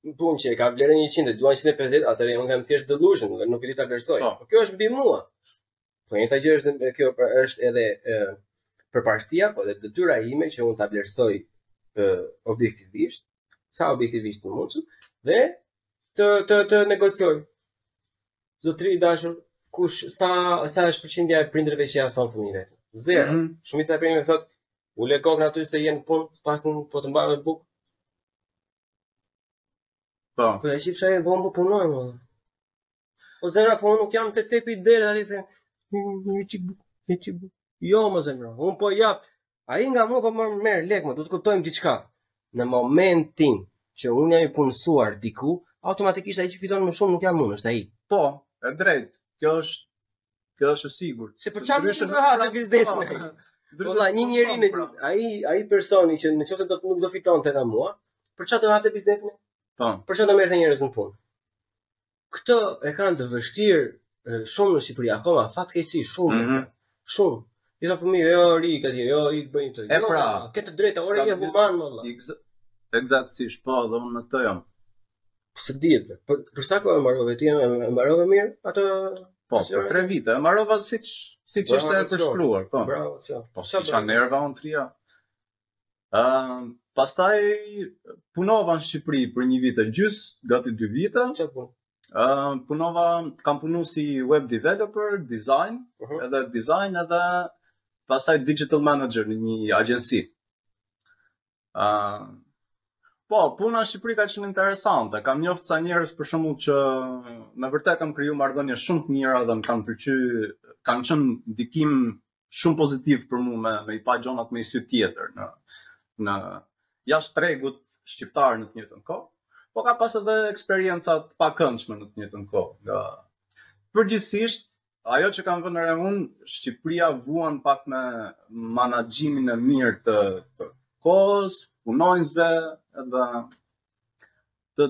C: bëj punë që e ka vlerën 100 dhe dua 150, atëherë unë kam thjesht delusion, nuk e di ta vlerësoj.
D: Po.
C: po kjo është mbi mua. Po e njëjta gjë është dhe kjo pra është edhe e, përparësia, po dhe detyra ime që unë ta vlerësoj e, objektivisht, sa objektivisht të mundem dhe të të të negocioj. Zoti i dashur, kush sa sa është përqindja e prindërve që ja thonë fëmijëve? Zero.
D: Mm -hmm.
C: Shumica e prindërve thotë, "Ule kokën aty se je në punë, pak po të mbajnë me bukë."
D: Po.
C: Po e shifsha e bombo punojmë. O zemra, po unë nuk jam te cepi i derës, dhe dhe dhe dhe dhe Jo, më zemra, unë po jap. Ai nga mu po më merr lekë, më duhet të kuptojmë diçka. Në momentin që unë jam i punësuar diku, automatikisht ai që fiton më shumë nuk jam unë, është ai.
D: Po, e drejtë, kjo është, kjo është e sigurt.
C: Se për ça në shumë hapte biznesin. Valla, një njeri në,
D: pra.
C: ai, ai personi që në qoftë se do, nuk do fitonte nga mua, për çfarë do hapte biznesin?
D: Po.
C: Për çfarë do merrte njerëz në punë? këtë e kanë të vështirë shumë në Shqipëri akoma fatkeqësisht shumë
D: mm -hmm.
C: shumë i thonë fëmijës jo rri këtu jo ik bëje këtë
D: e
C: jo,
D: pra
C: ke të drejtë ore
D: e
C: humbëm valla
D: ekzaktësisht po dhe unë në këtë jam
C: se dihet për, për sa kohë e mbarove ti e mbarove mirë atë
D: po për 3 vite e mbarova siç siç ishte e përshkruar po
C: bravo ça
D: po
C: sa
D: nerva on tria Ëm, pastaj punova në Shqipëri për një vit e gjys, gati dy vite.
C: Çfarë punë?
D: Ëm, punova, kam punu si web developer, design,
C: Mhm.
D: edhe design edhe pastaj digital manager në një agjenci. Ëm, po, puna në Shqipëri ka qenë interesante. Kam njoft ca njerëz për shembull që me të vërtetë kam krijuar marrëdhënie shumë të mira dhe më kanë pëlqy, kanë qenë ndikim shumë pozitiv për mua me me i pa gjonat me i sy tjetër në në jashtë tregut shqiptar në të njëjtën kohë, po ka pas edhe eksperienca të pakëndshme në të njëjtën kohë. Përgjithsisht ajo që kam vënë re un, Shqipëria vuan pak me menaxhimin e mirë të, të kohës, punonjësve, edhe të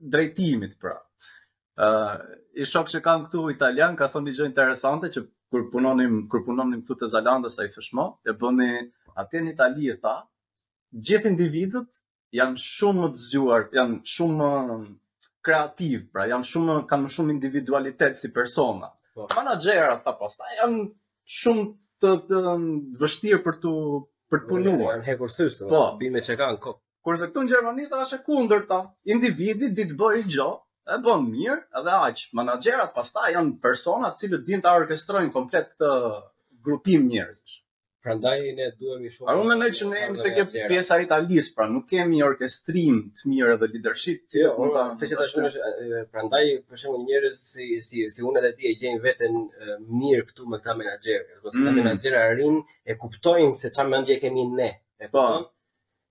D: drejtimit pra. Ë uh, i shok që kam këtu italian ka thënë një gjo interesante që kur punonim kur punonim këtu te Zalandos ai s'është më, e bëni atje në Itali e tha, gjithë individët janë shumë më të zgjuar, janë shumë më kreativ, pra janë shumë kanë më shumë individualitet si persona.
C: Po.
D: Menaxherat tha pastaj janë shumë të, të vështirë për të për të punuar.
C: Janë hekur thjesht,
D: po, po.
C: bime që kanë kot.
D: Kurse këtu në Gjermani tha është e kundërta. Individi di të bëjë gjë, e bën mirë edhe aq. Menaxherat pastaj janë persona të cilët dinë ta orkestrojnë komplet këtë grupim njerëzish.
C: Prandaj ne duhemi shumë.
D: Unë mendoj që ne jemi tek pjesa e Italisë, pra nuk kemi një orkestrim të mirë edhe leadership që
C: jo,
D: mund ta
C: të që tash është prandaj për shembull njerëz si si si unë edhe ti e gjejmë veten mirë këtu me këta menaxherë, ose këta
D: mm.
C: menaxherë arrin e kuptojnë se çfarë mendje kemi ne. E
D: po.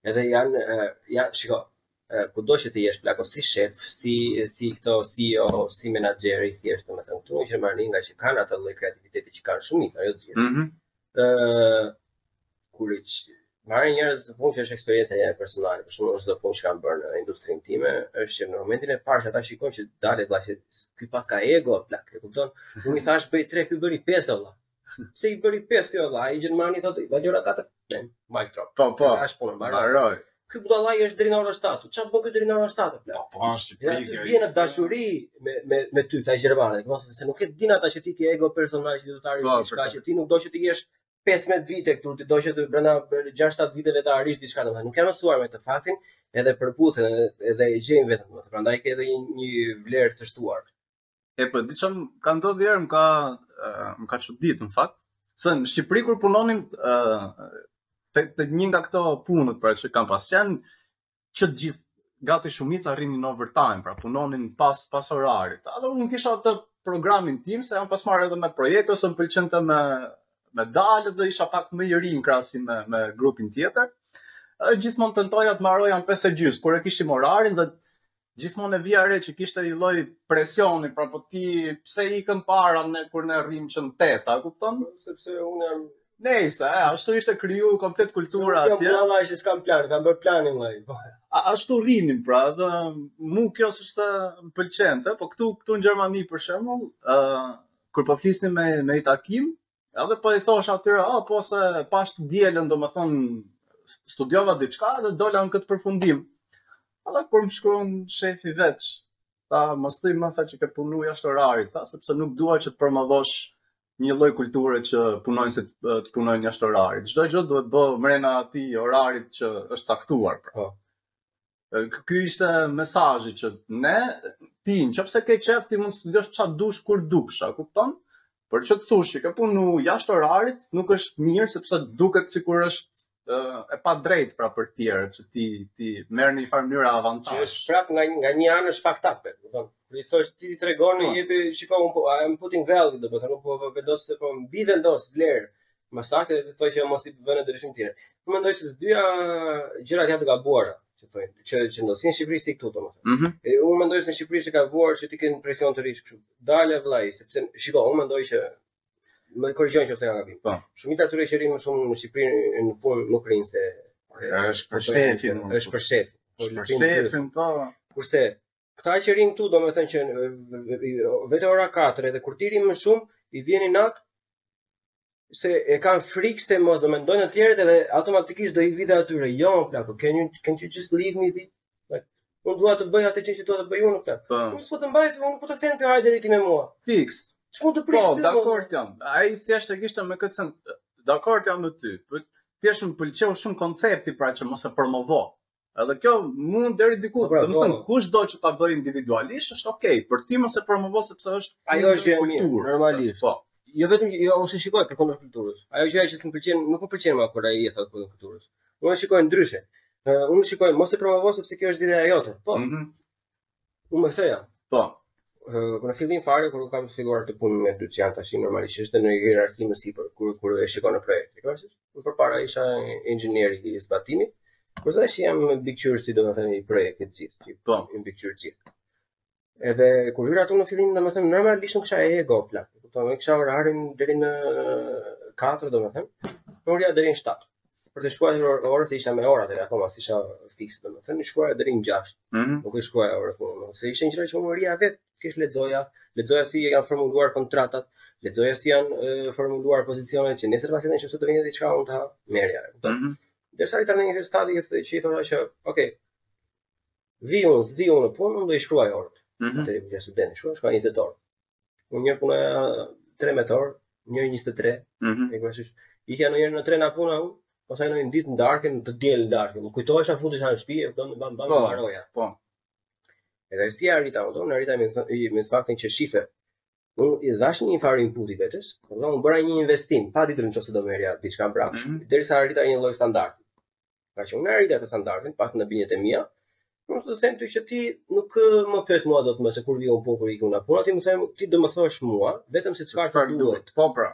C: Edhe janë ja shiko, kudo që të jesh plako si shef, si si këto CEO, si menaxher i thjeshtë, domethënë këtu në Gjermani ngaqë kanë atë lloj kreativiteti që kanë shumë jo të gjithë.
D: Mhm.
C: Ëh, mm -hmm. kur marrin njerëz në punë që është eksperienca personale, për shembull, çdo punë që kanë bërë në industrinë time, është që në momentin e parë që ata shikojnë që dale vlla, ky paska ego, plak, e kupton? Unë i thash bëj 3, ky bëri 5 vlla. Pse i bëri pesë ky o vëlla? Ai gjermani thotë, "Mjaftojnë katër te ne." Mic drop.
D: Po, po.
C: Kupton, mbaroi.
D: Mbaroi.
C: Ky budallai është deri në orën 7. Çfarë bën ky deri në orën 7?
D: Po, po, është
C: i prikë. Ja, bien në dashuri me me me ty këta gjermanët, mos se nuk e dinë ata që ti ke ego personale që lufton
D: po,
C: diçka që ti nuk do që të jesh 15 vite këtu, ti do që të brenda 6-7 viteve të arrish diçka domethënë. Nuk janë mësuar me këtë faktin, edhe përputhen edhe e gjejnë veten domethënë. Prandaj ke edhe një vlerë të shtuar.
D: E po diçka m'ka ndodhur i herë, më ka më ka çudit në fakt. Se në Shqipëri kur punonim ë te, te një nga këto punët pra që kam pas qenë që të gjithë gati shumica rrinin overtime, pra punonin pas pas orarit. A dhe unë kisha atë programin tim se jam pas marrë edhe me projekte ose më pëlqente me me dalë dhe isha pak më i ri në krahasim me me grupin tjetër. Gjithmonë tentoja të mbaroja në pesë gjys, kur e kishim orarin dhe gjithmonë e vija re që kishte një lloj presioni, pra po ti pse ikën para nesh kur ne rrim deri në tetë, a kupton?
C: Sepse unë jam
D: Nejse, e, ashtu ishte kriju komplet kultura atje.
C: Unë jam vëllai që s'kam plan, kam bërë planin vëllai. Po.
D: Ashtu rrinim pra, dhe mu kjo s'është se më pëlqente, po këtu këtu në Gjermani për shembull, ë uh, kur po flisnim në një takim, Edhe po i thoja atyre, oh, po se ç'pash të dielën, domethënë, studiova diçka dhe dola në këtë përfundim. Edhe kur më shkruan shefi veç, tha mos thuj më tha që ke punu jashtë orarit, tha, sepse nuk dua që të promovosh një lloj kulture që punojnë s'e të punojnë jashtë orarit. Çdo gjë duhet bë mrena atij orarit që është caktuar. Pra.
C: Po.
D: Ky ishte mesazhi që ne ti në qoftë se ke qejf ti mund të studiosh ça dush kur dush, a kupton? Por që të thosh që ke punu jashtë orarit nuk është mirë sepse duket sikur është e padrejtë pra për të tjerët që ti ti merr në një farë
C: mënyre
D: avantazh.
C: Që është prap nga nga një anë është fakt apo, domethënë, ti thosh ti tregon në
D: po.
C: hej po shiko un po I'm putting value, domethënë, po, po vendos se po mbi vendos vlerë Më saktë të thotë që mos i bën të ndihen të tjerët. Unë mendoj se të dyja gjërat janë të gabuara, domethënë, që që ndodhin si në Shqipëri si këtu domethënë.
D: Mm -hmm.
C: E unë mendoj se në Shqipëri është e gabuar që ti ke presion të rrish kështu. Dale vëllai, sepse shiko, unë mendoj që më korrigjoni nëse kam gabim.
D: Po.
C: Shumica e atyre që rrinë më shumë në Shqipëri në punë nuk rrinë se
D: është për shefin,
C: është për shefin.
D: Për shefin po.
C: Kurse Këta që rrinë këtu, domethënë që vete ora 4 edhe kur ti rri më shumë, i vjen inat, se e kanë frikë se mos do mendojnë të tjerët edhe automatikisht do i vijë dhe atyre. Jo, plako, can you, can you just leave me be? Like, unë dua të bëj atë që që dua të bëj unë, plako.
D: Po.
C: Unë s'po të mbaj, unë s'po të them ty hajde rri ti me mua.
D: Fiks.
C: Ç'po të prish?
D: Po, dakord jam. Ai thjesht e kishte me këtë sens. Dakord jam me ty. Po thjesht më pëlqeu shumë koncepti pra që mos e promovo. Edhe kjo mund deri diku,
C: po, pra,
D: do të thonë
C: po.
D: kush do që ta bëjë individualisht është okay, por ti mos e promovo sepse është
C: ajo është gjë e mirë, normalisht.
D: Po.
C: Jo vetëm jo unë s'e shikoj për kundër kulturës. Ajo gjë që s'm pëlqen, nuk më pëlqen më kur ai e thotë kundër kulturës. Unë e shikoj ndryshe. Unë e shikoj mos e promovo sepse kjo është ideja jote. Po.
D: Mm -hmm.
C: Unë me këtë jam.
D: Po.
C: Kur në fillim fare kur kam filluar të punoj me Lucian tash normalisht ishte në hierarki më sipër kur kur e shikon në projekt. Kështu që përpara isha inxhinier i zbatimit. Por sa që jam big picture si domethënë i projektit gjithë, ti
D: po,
C: i big picture gjithë. Edhe kur hyra aty në fillim domethënë normalisht nuk kisha ego plak. Kupton, nuk kisha orarin deri në 4 domethënë. Po rrija deri në 7. për të shkruar orë se isha me orë atëherë akoma si isha fiks domethënë i shkruaja deri në 6
D: mm -hmm.
C: nuk i shkruaja orë po se ishte një gjë që rrija vetë thjesht lexoja lexoja si janë formuluar kontratat lexoja si janë e, formuluar pozicionet që nesër pasnesër nëse do vinte diçka unë ta merrja e kupton
D: mm -hmm.
C: derisa arrita në një stadi që që i thoja që ok vi unë s'vi unë në punë unë do i shkruaj orë
D: mm
C: -hmm. atëherë si student i shkruaja shkruaja 20 orë Unë një or puno 3 me thon,
D: njëzet
C: e 3, mm -hmm. e ke parasysh. Ikja në orën 3 nga puna unë, pastaj në një ditë në darkën, të diel në darkën. Më kujtohesha futesha në shpi, e kupton, bam, bam,
D: po,
C: mbaroja.
D: Po.
C: Edhe si arrita, domethënë, arrita me, me atë faktin që shife. Unë i dhashë një farë inputi vetes, po unë bëra një investim, pa ditur në qoftë se do merrja, diçka mbrapsht,
D: mm -hmm.
C: derisa arrita një lloj standardi. Prapë që unë e arrita atë standardin, pastaj në bindjet e mia, unë të them ty që ti nuk më pyet mua dot më se kur vij unë në punë, kur iki nga puna, ti më them ti do më thuash mua, vetëm se çfarë të duhet.
D: Po pra.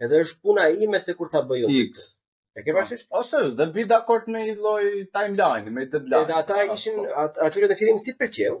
C: Edhe është puna ime se kur ta bëj unë.
D: Fiks.
C: E ke parasysh? Po.
D: Ose dhe bie dakord me një lloj timeline, me deadline.
C: Edhe ata ishin, atyre në fillim s'i pëlqeu,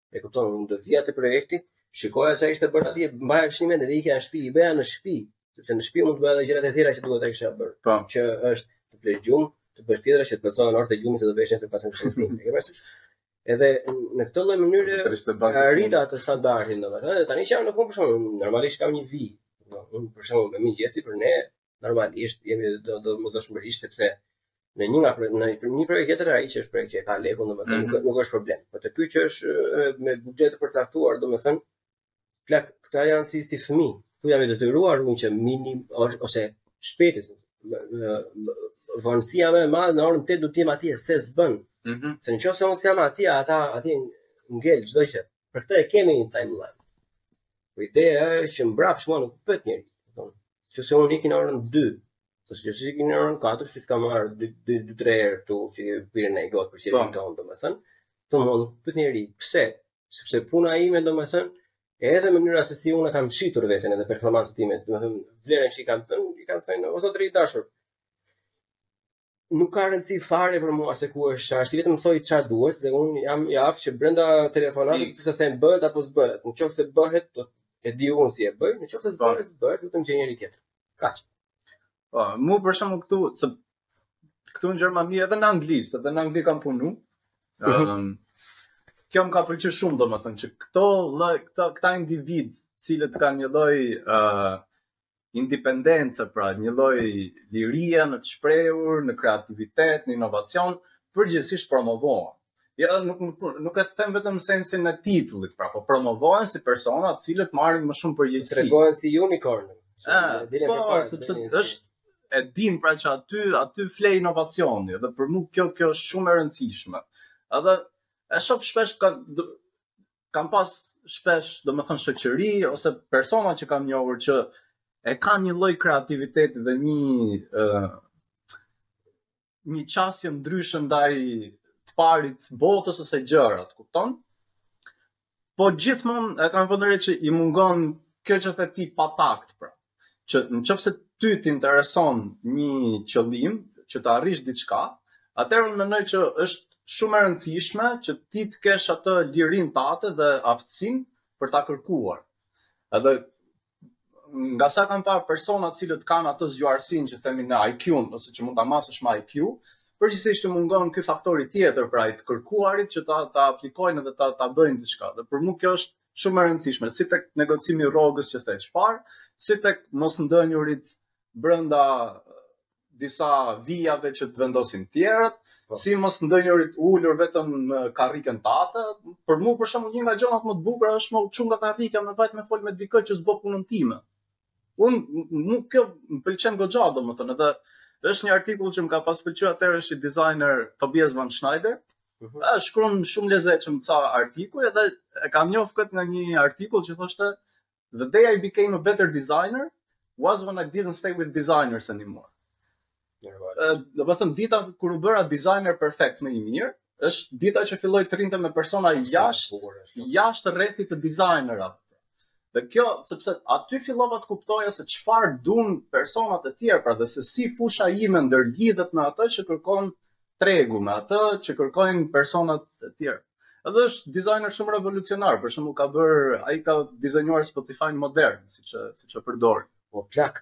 C: E kupton, unë do të vija te projekti, shikoja çfarë ishte bërë atje, mbaja shënimet dhe ikja në shtëpi, i bëja në shtëpi, sepse në shtëpi mund të bëja edhe gjërat e tjera që duhet ta kisha bërë.
D: Po.
C: Që është të flesh gjumë, të bësh tjetra që të plotësohen orët e gjumit se do veshin se pasen të shënësim. E ke parasysh? Edhe në këtë lloj mënyre arrita atë standardin, domethënë, dhe tani që jam në punë për shkakun, normalisht kam një vijë. Unë për shkakun me mëngjesi për ne, normalisht jemi do do domosdoshmërisht sepse në një nga në një projekt tjetër ai që është projekti që e ka lekun domethënë mm -hmm. nuk,
D: mhm.
C: nuk është problem. Po te ky që është me buxhet të përcaktuar domethënë plak këta janë si si fëmijë. Ku jam i detyruar unë që minim ose shpejt vonësia më e madhe në orën 8 do të jem atje se s'bën. Mm -hmm. Se nëse unë jam atje ata atje ngel çdo gjë. Për këtë e kemi një timeline. Po ideja është që prapë mua nuk pyet njeri. Domethënë, nëse unë iki në orën 2, nëse iki në orën 4, s'i ka marrë 2-3 herë tu që ke pirë një gotë për që e vinë tonë, domethënë, të më pyesë njeri, pse? Sepse puna ime, domethënë, e edhe mënyra se si unë e kam shitur veten edhe performancën time, domethënë, vlerën që i kam thënë, i kam thënë, o zotëri i dashur, nuk ka rëndësi fare për mua se ku është çfarë, ti vetëm thuaj çfarë duhet dhe un jam i aftë që brenda telefonatës
D: të
C: të them bëhet apo s'bëhet. Në qoftë se bëhet, do e di un si e bëj, në qoftë se s'bëhet, s'bëhet, do të gjej njeri tjetër. Kaq.
D: Po, mua për shembull këtu, se këtu në Gjermani edhe në Angli, se edhe në Angli kam punu.
C: Ëm mhm.
D: um, Kjo më ka pëlqyer shumë domethënë që këto këta këta individë, të cilët kanë një lloj ë uh, indipendencë, pra një lloj lirie në të shprehur, në kreativitet, në inovacion, përgjithësisht promovohen. Ja, jo, nuk, nuk, nuk e them vetëm në sensin e titullit, por promovohen si persona të cilët marrin më shumë përgjegjësi.
C: Tregohen si unicorn.
D: Ah, po, sepse është e dinë pra që aty aty fle inovacioni dhe për mua kjo kjo është shumë e rëndësishme. Edhe e shoh shpesh ka kam pas shpesh, domethënë, shoqëri, ose persona që kam njohur që e kanë një lloj kreativiteti dhe një uh, një qasje ndryshe ndaj të parit botës ose gjërat, kupton? Po gjithmonë e kam vënë re që i mungon kjo që the ti pak më parë, pra. që në qoftë se ty të intereson një qëllim që ta arrish diçka, atëherë unë mendoj që është shumë e rëndësishme që ti të kesh atë lirinë tate dhe aftësin për ta kërkuar. Edhe nga sa kam parë persona të cilët kanë atë zgjuarsinë që themi në IQ, ose që mund ta masësh me IQ, përgjithësisht i mungon ky faktori tjetër pra i të kërkuarit që ta, ta aplikojnë dhe ta, ta bëjnë diçka. Dhe për mu kjo është shumë e rëndësishme, si tek negocimi i rrogës që the çfarë, si tek mos ndënjurit brenda disa vijave që të vendosin të tjerët,
C: po.
D: si mos ndënjurit ulur vetëm në karriken tate, për mu për shembull një nga gjanat më të bukra është me u çu nga karrika me vajt me fol me dikë që s'bo punën time. Unë nuk kjo më pëlqen goxha, domethënë, edhe është një artikull që më ka pas pëlqy atëherë është një designer Tobias Van Schneider,
C: mm
D: -hmm. shkron shumë lezetshëm ca artikuj, edhe e kam njof këtë nga një artikull që thoshte, the day I became a better designer, was when I didn't stay with designers anymore. Domethënë dita kur u bëra designer perfekt më i mirë, është dita që fillova të rrija me persona jashtë jashtë rrethit të designerëve. Dhe kjo, sepse aty fillova të kuptoja se çfarë duan personat e tjerë, pra dhe se si fusha ime ndërlidhet me atë që kërkon tregu, me atë që kërkojnë personat e tjerë. Edhe është dizajner shumë revolucionar, për shembull ka bër, ai ka dizenjuar Spotify-n modern, siç e siç e përdor.
C: Po plak.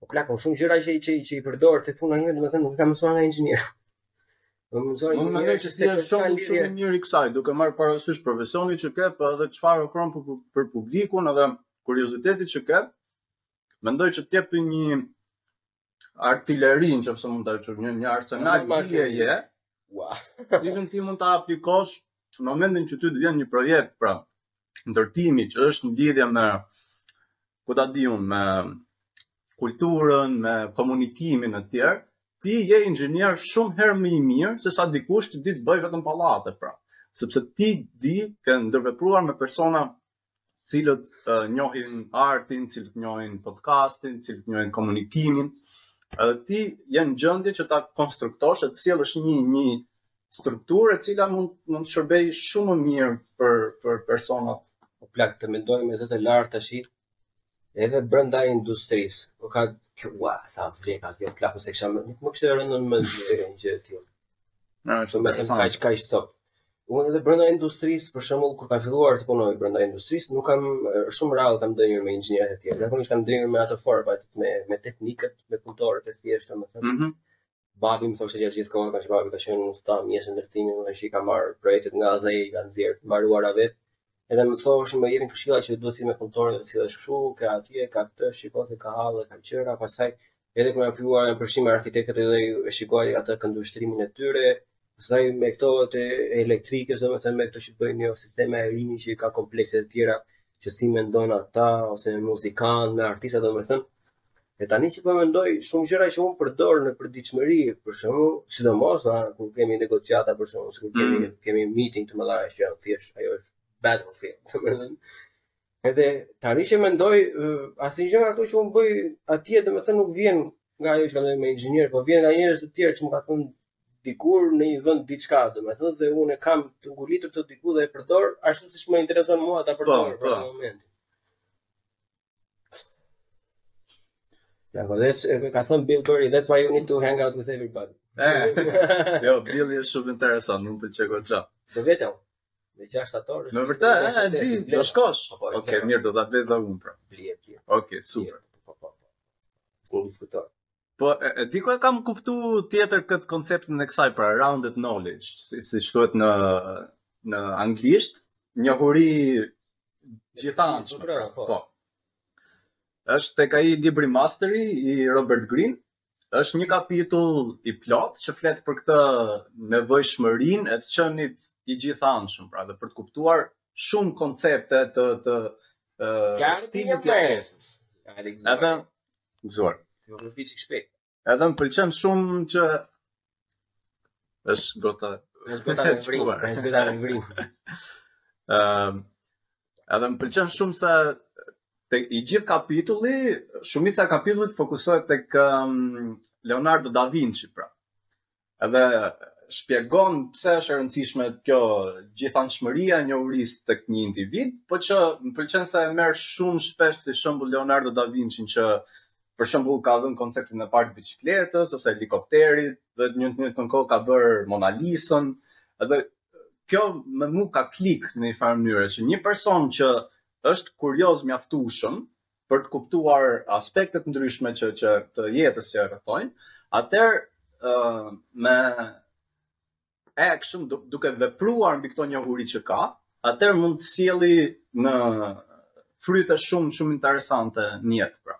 C: Po plako,
D: shumë
C: gjëra që që që i përdor tek puna ime, domethënë nuk i kam mësuar nga inxhinier.
D: Unë mendoj se është shumë shumë i mirë i kësaj, duke marrë parasysh profesionin që ke, po edhe çfarë ofron për, për publikun edhe kuriozitetin që ke. Mendoj që të jep një artileri, nëse mund ta quajmë një, një arsenal
C: që
D: je.
C: Ua. Wow.
D: Të cilën ti mund ta aplikosh në momentin që ty të vjen një projekt, pra, ndërtimi që është në lidhje me ku ta di unë me kulturën, me komunikimin e tjerë, ti je inxhinier shumë herë më i mirë se sa dikush që di të bëjë vetëm pallate pra. Sepse ti di ke ndërvepruar me persona të cilët uh, njohin artin, të cilët njohin podcastin, të cilët njohin komunikimin, edhe ti je në gjendje që ta konstruktosh e të sjellësh një një strukturë e cila mund mund të shërbejë shumë më mirë për për personat.
C: Po plak të mendojmë me zë të lartë tashi edhe brenda industrisë. Po plako ua sa vleka kjo plako s'e kisha nuk më kishte rënë në mend një gjë të tillë.
D: Na
C: është më se kaq kaq sot. Unë edhe brenda industrisë, për shembull, kur kam filluar të punoj brenda industrisë, nuk kam shumë rrallë kam ndenjur me inxhinierët e tjerë. Zakonisht kam ndenjur me ato format, me me teknikët, me punëtorët e thjeshtë, domethënë.
D: Mm -hmm.
C: Babi më thoshte gjatë gjithë kohës, pra që babi ka qenë usta, mjeshtër ndërtimi, domethënë i ka marrë projektet nga dhe i ka nxjerrë të mbaruara vetë. Edhe më thoshte, më jepte këshilla që duhet si me punëtorët dhe sillesh kështu, ka atje, ka këtë, shiko se ka halle, ka qera, pastaj edhe kur kam filluar jam përfshirë me arkitektët edhe e shikoj atë këndvështrimin e tyre, Pastaj me këto të elektrikës, domethënë me këto që bëjnë jo sisteme ajrimi që i ka komplekse të tjera që si mendojnë ata, ose me muzikantë, me artista, domethënë. E tani që po mendoj, shumë gjëra që unë përdor në përditshmëri, për shembull, sidomos, a, kur kemi negociata, për shembull, kur kemi,
D: mm.
C: kemi meeting të mëdha që janë thjesht, ajo është battlefield, domethënë. Edhe tani që mendoj, asnjë gjë nga ato që un bëj atje, domethënë nuk vjen nga ajo që ndonjë inxhinier, po vjen nga njerëz të tjerë që më ka thënë dikur në një vend diçka, domethënë dhe un e kam të ngulitur diku dhe e përdor ashtu siç më intereson mua ta përdor
D: po,
C: për
D: po.
C: momentin. Ja, po dhe e ka thënë Bill Burr, that's why you need to hang out with everybody.
D: Eh, jo, Bill është shumë interesant, më pëlqen goxha.
C: Do vetëm. Në 6 shtator është. Me
D: vërtet, e di, do shkosh.
C: Po, po,
D: Okej, mirë, do ta blej dhe unë pra.
C: Blie, blie.
D: Okej, super.
C: Po, po, po. S'do diskutoj.
D: Po, e, e di ku e kam kuptu tjetër këtë konceptin e kësaj, pra rounded knowledge, si, si i thuhet në, në anglisht, njohuri gjithanshme
C: pra, po.
D: po. është tek ai libri Mastery i Robert Greene, është një kapitull i plot që flet për këtë nevojshmërinë e të qenit i gjithanshëm, pra dhe për të kuptuar shumë koncepte të të uh, stilit të jetesës. Edhe
C: gëzuar. Ti më vjen shpejt.
D: Edhe më pëlqen shumë që është gota
C: është gota me
D: vrimë,
C: është gota me vrimë.
D: Ëm edhe më pëlqen shumë se te i gjithë kapitulli, shumica e kapitullit fokusohet tek um, Leonardo da Vinci pra. Edhe shpjegon pse është e rëndësishme kjo gjithanshmëria e njohurisë tek një individ, po që më pëlqen se e merr shumë shpesh si shembull Leonardo da Vinci që për shembull ka dhënë konceptin e parë të biçikletës ose helikopterit dhe në të njëjtën kohë ka bërë Mona Lisën dhe kjo me mu ka klik në një farë mënyre që një person që është kurioz mjaftueshëm për të kuptuar aspekte të ndryshme që që të jetës që e rrethojnë, atëherë ë me action duke vepruar mbi këto njohuri që ka, atëherë mund të sjelli në fryte shumë shumë interesante në jetë pra.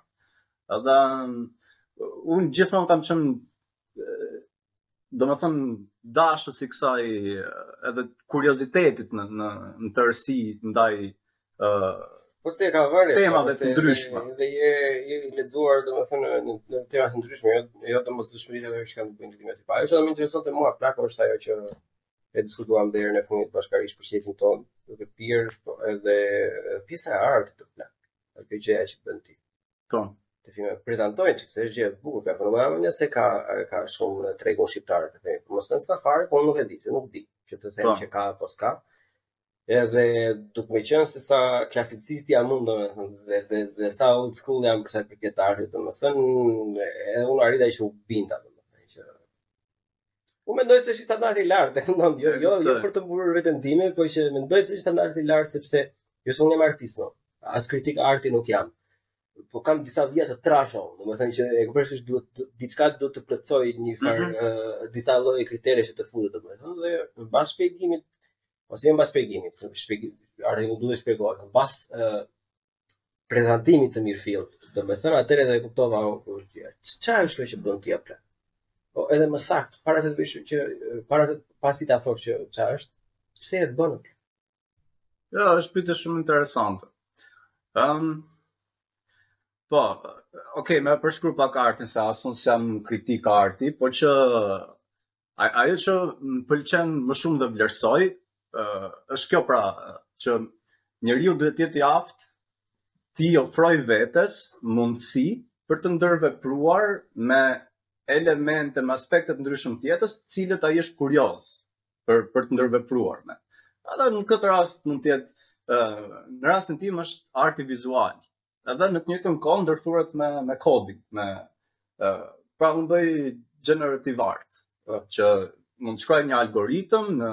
D: Edhe unë gjithmonë kam qenë domethën dashës i kësaj edhe kuriozitetit në në në tërësi ndaj ë uh,
C: Po se ka vënë
D: tema dhe të ndryshme.
C: Dhe je je i lexuar domethënë në në tema të ndryshme, jo jo të mos dëshmëritë ato që kanë të bëjnë me paratë. Ajo që më interesonte mua plako është ajo që e diskutuam deri në fund bashkarisht për shefin ton, duke pirë po edhe pjesa e artit plak. Ajo që ajo që bën ti.
D: Ton.
C: Të fillojmë të prezantojmë që është gjë e bukur, ka për mua, nëse ka ka shumë tregun shqiptar të themi. Po mos ka s'ka fare, po nuk e di, se nuk di që të them që ka apo s'ka. Edhe duke me qenë se sa klasicist jam unë domethënë dhe, dhe, dhe sa old school jam për sa i përket artit domethënë edhe unë arrita që u binda domethënë që Unë mendoj se është standard i lartë, jo, jo, jo për të mburrur veten time, po që mendoj se është standard i lartë sepse jo se unë jam artist, no. As kritik arti nuk jam. po kam disa vija të trasha, domethënë që e kuptoj se duhet diçka duhet të plotësojë një farë
D: mm
C: -hmm. disa lloje kriteresh që të futet domethënë dhe mbas shpjegimit ose mbas shpjegimit, se shpjegim arti s'duhet shpjegohet, mbas uh, prezantimit të mirëfilltë, domethënë atëherë e kuptova çfarë është kjo që bën ti apo. Po edhe më saktë, para se të bësh që para se pasi ta thuash që çfarë është, pse e bën?
D: Ja, jo, është pyetje shumë interesante. Um, po, ok, më përshkru pak artin, se as unë s'jam kritik arti, por që ajo që më pëlqen më shumë dhe vlerësoj, uh, është kjo pra, që njeriu duhet të jetë i aftë, t'i ofrojë vetes mundësi për të ndërvepruar me elemente, me aspekte të ndryshme të jetës, të cilat ai është kurioz. për për të ndërvepruar me. Edhe në këtë rast mund të jetë ë në rastin tim është arti vizual. Edhe në të njëjtën kohë ndërthuret me me kodin, me ë pra unë bëj generative art, pra, që mund të shkruaj një algoritëm në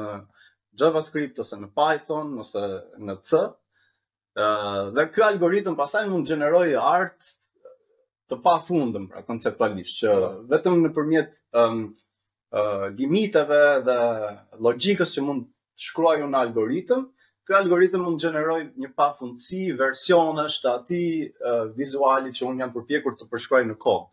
D: JavaScript ose në Python ose në C Uh, dhe ky algoritëm pastaj mund të gjenerojë art të pafundëm, pra konceptualisht, që vetëm nëpërmjet um, uh, limiteve dhe logjikës që mund të shkruaj unë në algoritëm, Ky algoritëm mund të gjenerojë një pafundësi versionesh të atij uh, vizuali që unë jam përpjekur të përshkruaj në kod.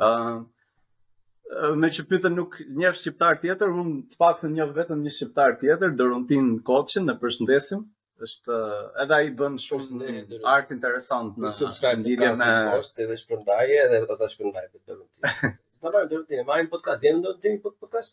D: Ë uh, meqë pyetën nuk njeh shqiptar tjetër, unë të paktën njoh vetëm një shqiptar tjetër, Doruntin Koçin, e përshëndesim. Është edhe ai bën shumë art interesant në
C: subscribe
D: lidhje
C: me post edhe shpërndajë edhe do ta shpërndajë këtë Doruntin. Do të bëjmë një podcast, jemi do të bëjmë podcast.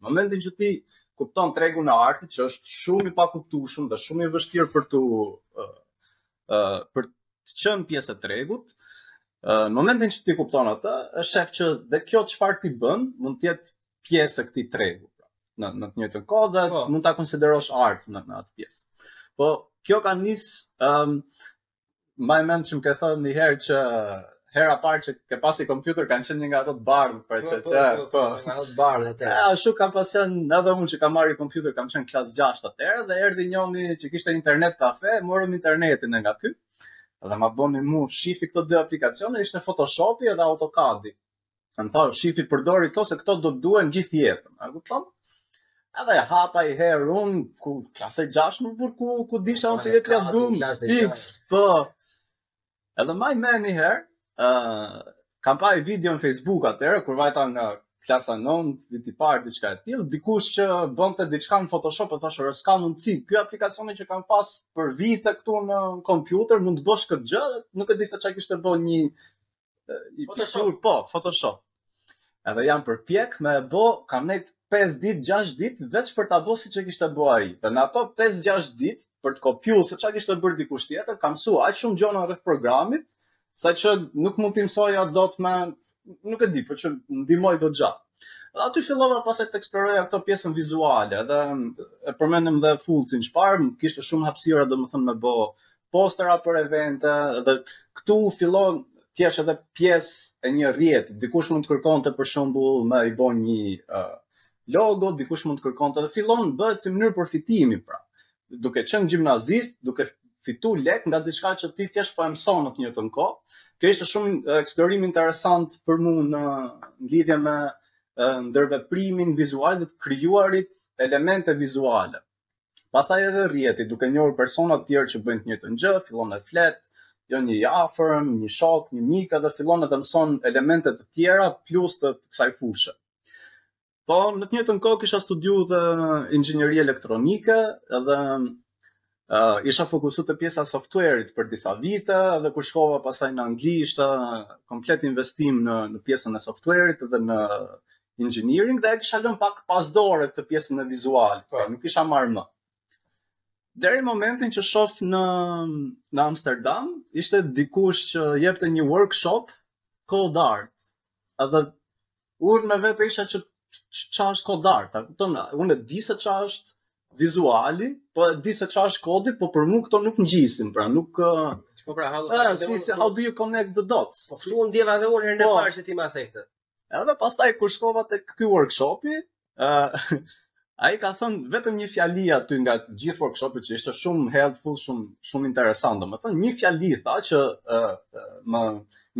D: Në momentin që ti kupton tregun e artit që është shumë i pakuptueshëm dhe shumë i vështirë për t'u ë uh, për të qenë pjesë e tregut, uh, në momentin që ti kupton atë, ë sheh që dhe kjo çfarë ti bën mund të jetë pjesë e këtij tregu pra, në në të njëjtën kohë dhe
C: po.
D: mund ta konsiderosh art në, në atë pjesë. Po kjo ka nis ëm um, mbaj mend që më ke thënë një herë që hera e parë që ke pas kompjuter kanë qenë një nga ato të bardhë, pra po, që
C: po,
D: që
C: po, po, nga ato të bardhë atë.
D: Ja, ashtu kam pasen edhe unë që kam marrë kompjuter, kam qenë klas 6 atëherë dhe erdhi njëri që kishte internet kafe, morëm internetin nga ky. Dhe ma bëri mu shifi këto dy aplikacione, ishte Photoshopi edhe AutoCAD-i. Më tha, shifi përdori këto se këto do të duhen gjithë jetën. A kupton? Edhe e hapa i herë unë, ku klasë e gjashtë më burë, ku, ku dija unë të jetë lia
C: dhumë,
D: fix, po. Edhe mbaj mend një herë, uh, kam pa i video në Facebook atëherë, kur vajta në klasë të nëntë, viti parë, diçka e tillë, dikush që bënte diçka në Photoshop, e thashë, ore s'ka mundësi, ky aplikacioni që kam pas për vite këtu në kompjuter, mund të bësh këtë gjë, nuk e di se ça kishte bërë një, i pikturë, po, Photoshop. Edhe jam përpjek me e bo, kam nejt 5 dit, 6 dit, veç për ta bo siç e kishte bo ai. Dhe në ato 5-6 dit, për të kopju, se ça kishte bërë dikush tjetër, kam msu aq shumë gjona rreth programit, saqë nuk mund t'i mësoja dot me, nuk e di, por po që më ndihmoi goxha. Dhe aty fillova pastaj të eksploroja këtë pjesën vizuale, dhe e përmendëm dhe fullësin që parë, kishte shumë hapsira, domethënë me bo, postera për evente dhe këtu fillon të jesh edhe pjesë e një rrjeti. Dikush mund të kërkonte për shembull me i bo një uh, logo, dikush mund të kërkonte dhe fillon bëhet si mënyrë përfitimi pra. Duke qenë gjimnazist, duke fitu lek nga diçka që ti thjesht po e mëson në të njëjtën kohë. Kjo ishte shumë eksplorim interesant për mua në lidhje me ndërveprimin vizual dhe të krijuarit elemente vizuale. Pastaj edhe rrjeti, duke njohur persona të tjerë që bëjnë të njëjtën gjë, fillon e flet, jo një i afërm, një shok, një mik, edhe fillon edhe mëson elemente të tjera plus të, të kësaj fushe. Po në të njëjtën kohë kisha studiuar dhe inxhinieri elektronike, edhe uh, isha fokusuar te pjesa e software-it për disa vite, edhe kur shkova pastaj në Angli ishte komplet investim në në pjesën e software-it dhe në engineering dhe e kisha lënë pak pas dore këtë pjesën vizuale,
C: po.
D: nuk isha marrë më. Deri momentin që shof në në Amsterdam, ishte dikush që jepte një workshop code art. Edhe unë me vete isha që ça është kod art, a kupton? Unë e di se ça është vizuali, po e di se ça është kodi, po për mu këto nuk ngjisin, pra nuk
C: Po pra, how,
D: uh, si, si, how do you connect the dots?
C: Po kështu unë ndjeva dhe unë herën e parë që ti ma the këtë.
D: Edhe pastaj kur shkova tek ky workshopi, ë uh, ai ka thënë vetëm një fjali aty nga gjithë workshopi që ishte shumë helpful, shumë shumë interesant. Domethënë një fjali tha që uh, më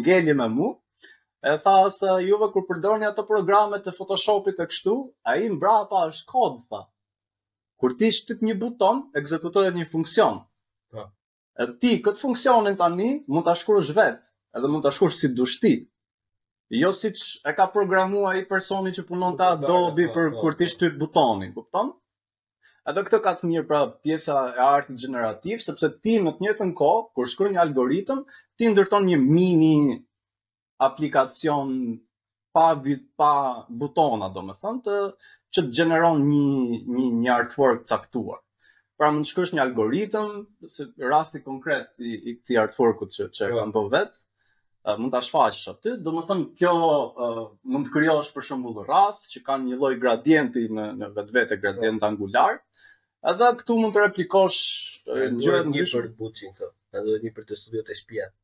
D: ngeli me mua. E tha se juve kur përdorni ato programet e Photoshopit e kështu, ai mbrapa është kod tha. Kur ti shtyp një buton, ekzekutohet një funksion.
C: Po.
D: Edhe ti këtë funksionin tani mund ta shkruash vet, edhe mund ta shkruash si dush ti. Jo siç e ka programuar ai personi që punon te Adobe për
C: po,
D: kur ti
C: po
D: shtyp butonin, kupton? Edhe këtë ka të mirë pra pjesa e artit gjenerativ, sepse ti në të njëjtën kohë kur shkruan një algoritëm, ti ndërton një mini aplikacion pa pa butona, domethënë që të gjeneron një një një artwork të caktuar. Pra mund të shkruash një algoritëm, se rasti konkret i, i këtij artworkut që që e kam bo vet, mund ta shfaqësh aty. Domethënë kjo uh, mund të krijosh për shembull rrathë që kanë një lloj gradienti në në vetvete gradient po. angular. Edhe këtu mund të replikosh
C: gjëra
D: të ndryshme
C: për buçin këtu. Edhe një për të studiot e shtëpia.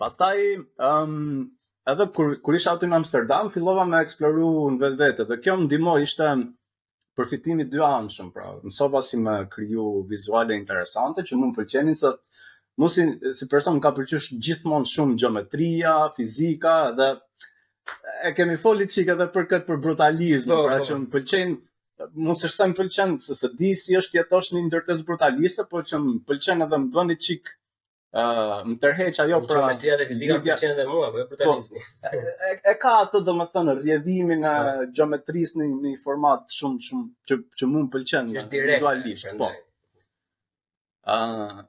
C: Pastaj, ëm,
D: um, edhe kur kur isha aty në Amsterdam, fillova me eksploru në vetvete dhe kjo më ndihmoi ishte përfitim i dyanshëm, pra, mësova si me kriju vizuale interesante që më pëlqenin se mua si, si person më ka pëlqy gjithmonë shumë gjeometria, fizika dhe e kemi fol i çik edhe për këtë për brutalizëm,
C: po,
D: pra
C: po.
D: që më pëlqen mund të them pëlqen se s'e di si është të jetosh në një ndërtesë brutaliste, por që më pëlqen edhe më bën i çik ë uh, më tërheq ajo
C: për
D: pra,
C: gjeometria dhe fizika më pëlqen dhe mua, po jo brutalizmi.
D: Po, e, e ka atë domethënë rrjedhimin e po. gjeometrisë në një format shumë shumë që që mu më pëlqen vizualisht, po. ë uh,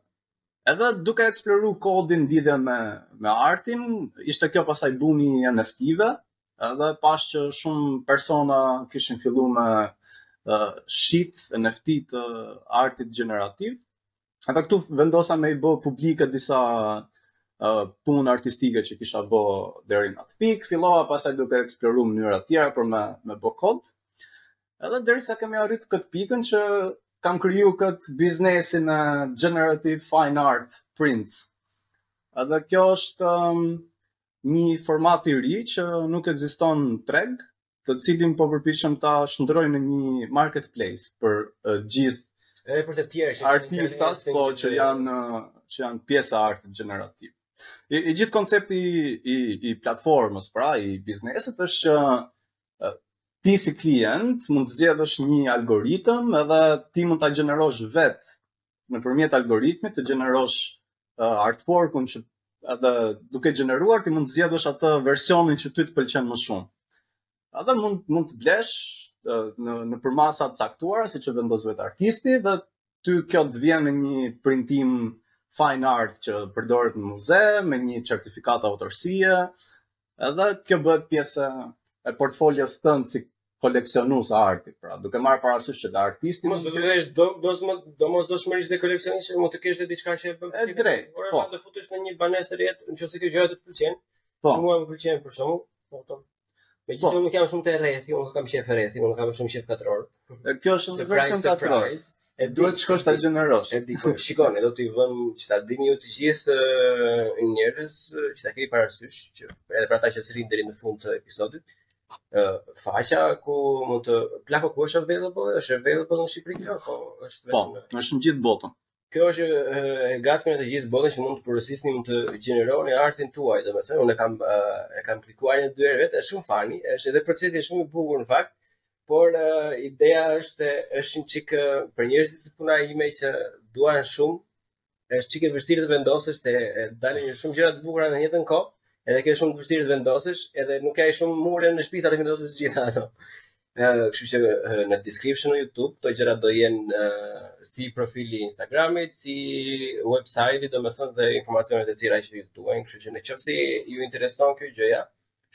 D: Edhe duke eksploru kodin lidhur me me artin, ishte kjo pasaj bumi i NFT-ve, edhe pas që shumë persona kishin fillu me uh, shit NFT të artit gjenerativ, Edhe këtu vendosa me i bë publike disa uh, punë artistike që kisha bë deri në atë pikë, fillova pasaj duke eksploru mënyra tjera për me, me bë kod, edhe derisa kemi arritë këtë pikën që kam kriju këtë biznesin e Generative Fine Art Prints. Edhe kjo është um, një format i ri që nuk ekziston në treg, të cilin po përpiqem ta shndroj në një marketplace për uh, gjithë
C: edhe për të tjerë
D: artistat po që janë që janë pjesë e artit gjenerativ. I, i gjithë koncepti i i platformës, pra i biznesit është që uh, ti si klient mund të zgjedhësh një algoritëm edhe ti mund ta gjenerosh vetë nëpërmjet algoritmit të gjenerosh uh, artworkun që edhe duke gjeneruar ti mund të zgjedhësh atë versionin që ty të pëlqen më shumë. Edhe mund mund të blesh uh, në në përmasa të caktuara siç e vendos vetë artisti dhe ty kjo të vjen në një printim fine art që përdoret në muze me një certifikatë autorësie Edhe kjo bëhet pjesë e portfolios tënd si koleksionues arti, pra duke marrë parasysh që artisti
C: mos do të kesh do domosdoshmërisht dhe koleksionist, mund të kesh diçka që e bën
D: të drejtë.
C: Por
D: po.
C: do të futesh në një banesë të re, nëse kjo gjë të pëlqen.
D: Po.
C: Mua më pëlqen për shembull, po. Me gjithë
D: po.
C: nuk jam shumë te rrethi, unë kam qejf rrethi, unë kam shumë qejf katror.
D: Kjo është një version katror.
C: E
D: duhet të shkosh ta gjenerosh.
C: E di, po, shikoni, do t'i vëmë që ta dini ju të gjithë njerëz që ta keni parasysh që edhe për ata që s'rrinë deri në fund të episodit. Ë faqja ku mund të plako ku është available, është available në Shqipëri kjo, po është
D: po,
C: vetëm.
D: Po, është në gjithë botën.
C: Kjo është e gatshme në të gjithë botën që mund të porosisni, mund të gjeneroni artin tuaj, domethënë unë kam e kam klikuar një dy herë vetë, është shumë fani, është edhe procesi është shumë i bukur në fakt, por uh, ideja është është një çik për njerëzit që puna ime që duan shumë, është çik e vështirë të vendosësh se dalin një shumë gjëra të bukura në njëjtën kohë, edhe ke shumë vështirë të vendosësh, edhe nuk ke shumë mure në shtëpi sa të vendosësh gjithë ato. kështu që në description në YouTube këto gjëra do jenë si profili i Instagramit, si website-i, domethënë dhe informacionet e tjera që ju duhen, kështu që në qoftë se ju intereson kjo gjëja,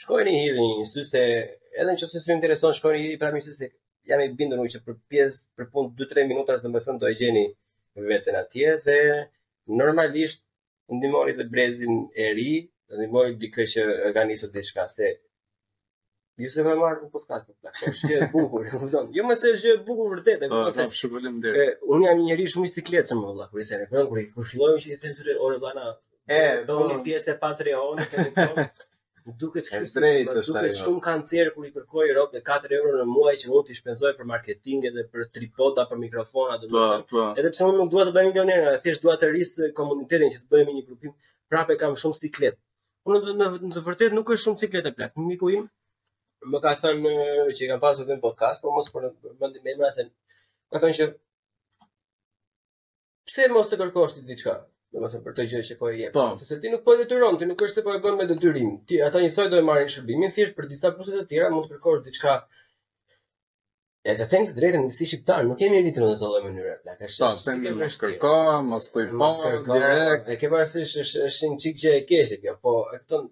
C: shkojeni i hidhni një sy se edhe në qoftë se s'ju intereson shkojeni i hidhni prapë një sy se jam i bindur që për pjesë për punë 2-3 minuta domethënë do e gjeni veten atje dhe normalisht ndihmoni dhe brezin e ri, ndihmoni dikë që ka nisur diçka se Ju se me marrë në podcast plak, është gjë e bukur, e kupton? Jo ore se është gjë e bukur vërtet, e
D: po,
C: kupton?
D: Po, shumë faleminderit.
C: Unë jam një njeri shumë i sikletshëm më valla, kur i thënë, kur kur fillojmë që i thënë se ore vana,
D: e
C: do një pjesë e Patreon, e kupton? Duket kështu
D: si
C: drejt,
D: më
C: duket
D: ajo.
C: shumë kancer kur i kërkoj robve 4 euro në muaj që unë t'i shpenzoj për marketing edhe për tripoda, për mikrofona, domethënë.
D: Po, po.
C: Edhe pse unë nuk dua të bëhem milioner, e thjesht dua të rris komunitetin që të bëjmë një grupim, prapë kam shumë siklet. Unë në, në, në të vërtetë nuk është shumë siklet e plak. Miku im më ka thënë që i kam pasur në podcast, por mos përmendim emra se ka thënë që pse mos të kërkosh ti diçka? Domethënë për këtë gjë që po e jep.
D: Po.
C: Sepse ti nuk po e detyron, ti nuk është se po e bën me detyrim. Ti ata njësoj do e marrin shërbimin, thjesht për disa kushte të tjera mund të kërkosh diçka. Edhe të them të drejtën, si shqiptar, nuk jemi rritur në këtë lloj mënyre. Plak, është
D: po,
C: është një
D: mos kërko, mos thuj po, direkt.
C: E ke parasysh është është një çik gjë e keqe kjo, po e kupton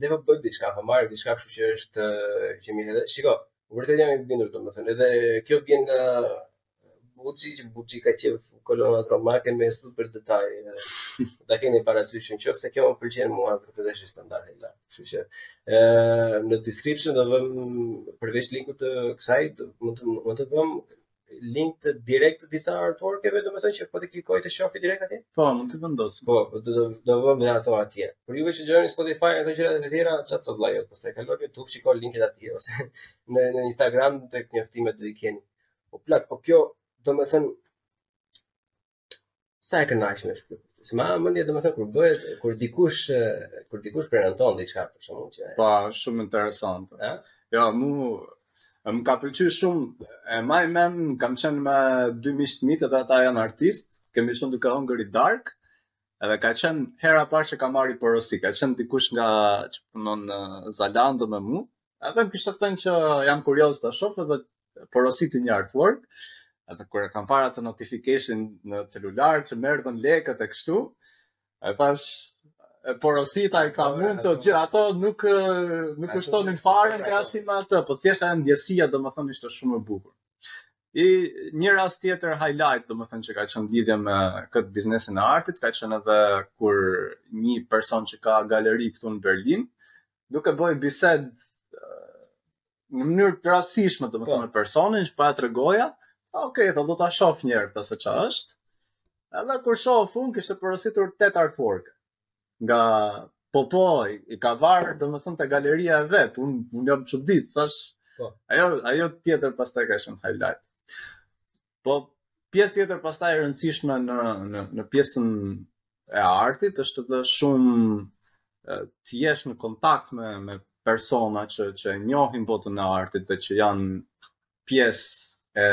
C: ne po bëj diçka, po marr diçka kështu që është gjë e mirë edhe. Shiko, vërtet jam i bindur domethënë, edhe kjo vjen nga Buçi, që Buçi ka qef kolonat romake me super detaj. Ta keni parasysh në qoftë se kjo më pëlqen mua vërtet është standard i lartë. Kështu që në description do vëm përveç linkut të kësaj, mund të, mund të vëm linket direkt të disa artworkeve, domethënë që po t'i klikojë të shohi direkt atje?
D: Po, mund të vendos.
C: Po, do të do vëmë dhe ato atje. Për juve që dëgjoni Spotify ato gjëra të tjera, çfarë të vllajë, ose kaloni në YouTube shikoni linket atje ose në në Instagram tek njoftimet do i keni. Po plak, po kjo domethënë Sa e kënaqshme është kjo. Se ma mendje domethënë kur bëhet kur dikush kur dikush prenoton diçka për shkakun që.
D: Po, shumë interesante.
C: Ë?
D: Jo, mu më ka pëlqyer shumë. E maj men kam qenë me dy miq të mitë dhe ata janë artistë. Kemi qenë duke hëngër një darkë. Edhe ka qenë hera parë që kam marrë një porosi, ka qenë dikush nga që punon në Zalando me mua. Edhe më kishte thënë që jam kurioz ta shoh edhe porositi një artwork. Edhe kur e kam parë atë notification në celular që më erdhën lekët e kështu, e thash e porosita i ka mund të gjithë ato nuk nuk kushtonin fare në krahasim me atë, po thjesht ajo ndjesia domethënë ishte shumë e bukur. I një rast tjetër highlight domethënë që ka qenë lidhje me këtë biznesin e artit, ka qenë edhe kur një person që ka galeri këtu në Berlin, duke bë një bisedë në mënyrë të rastishme, domethënë,
C: po,
D: me personin që po ia tregoja. Ok, tha do ta shoh një herë këtë se çfarë është. Edhe kur shoh në fund kishte porositur tetë artwork nga po po i ka varë domethënë te galeria e vet. Unë unë jam çudit, thash.
C: Po.
D: Ajo ajo tjetër pastaj ka qenë highlight. Po pjesë tjetër pastaj e rëndësishme në në në pjesën e artit është edhe shumë të jesh në kontakt me me persona që që njohin botën e artit dhe që janë pjesë e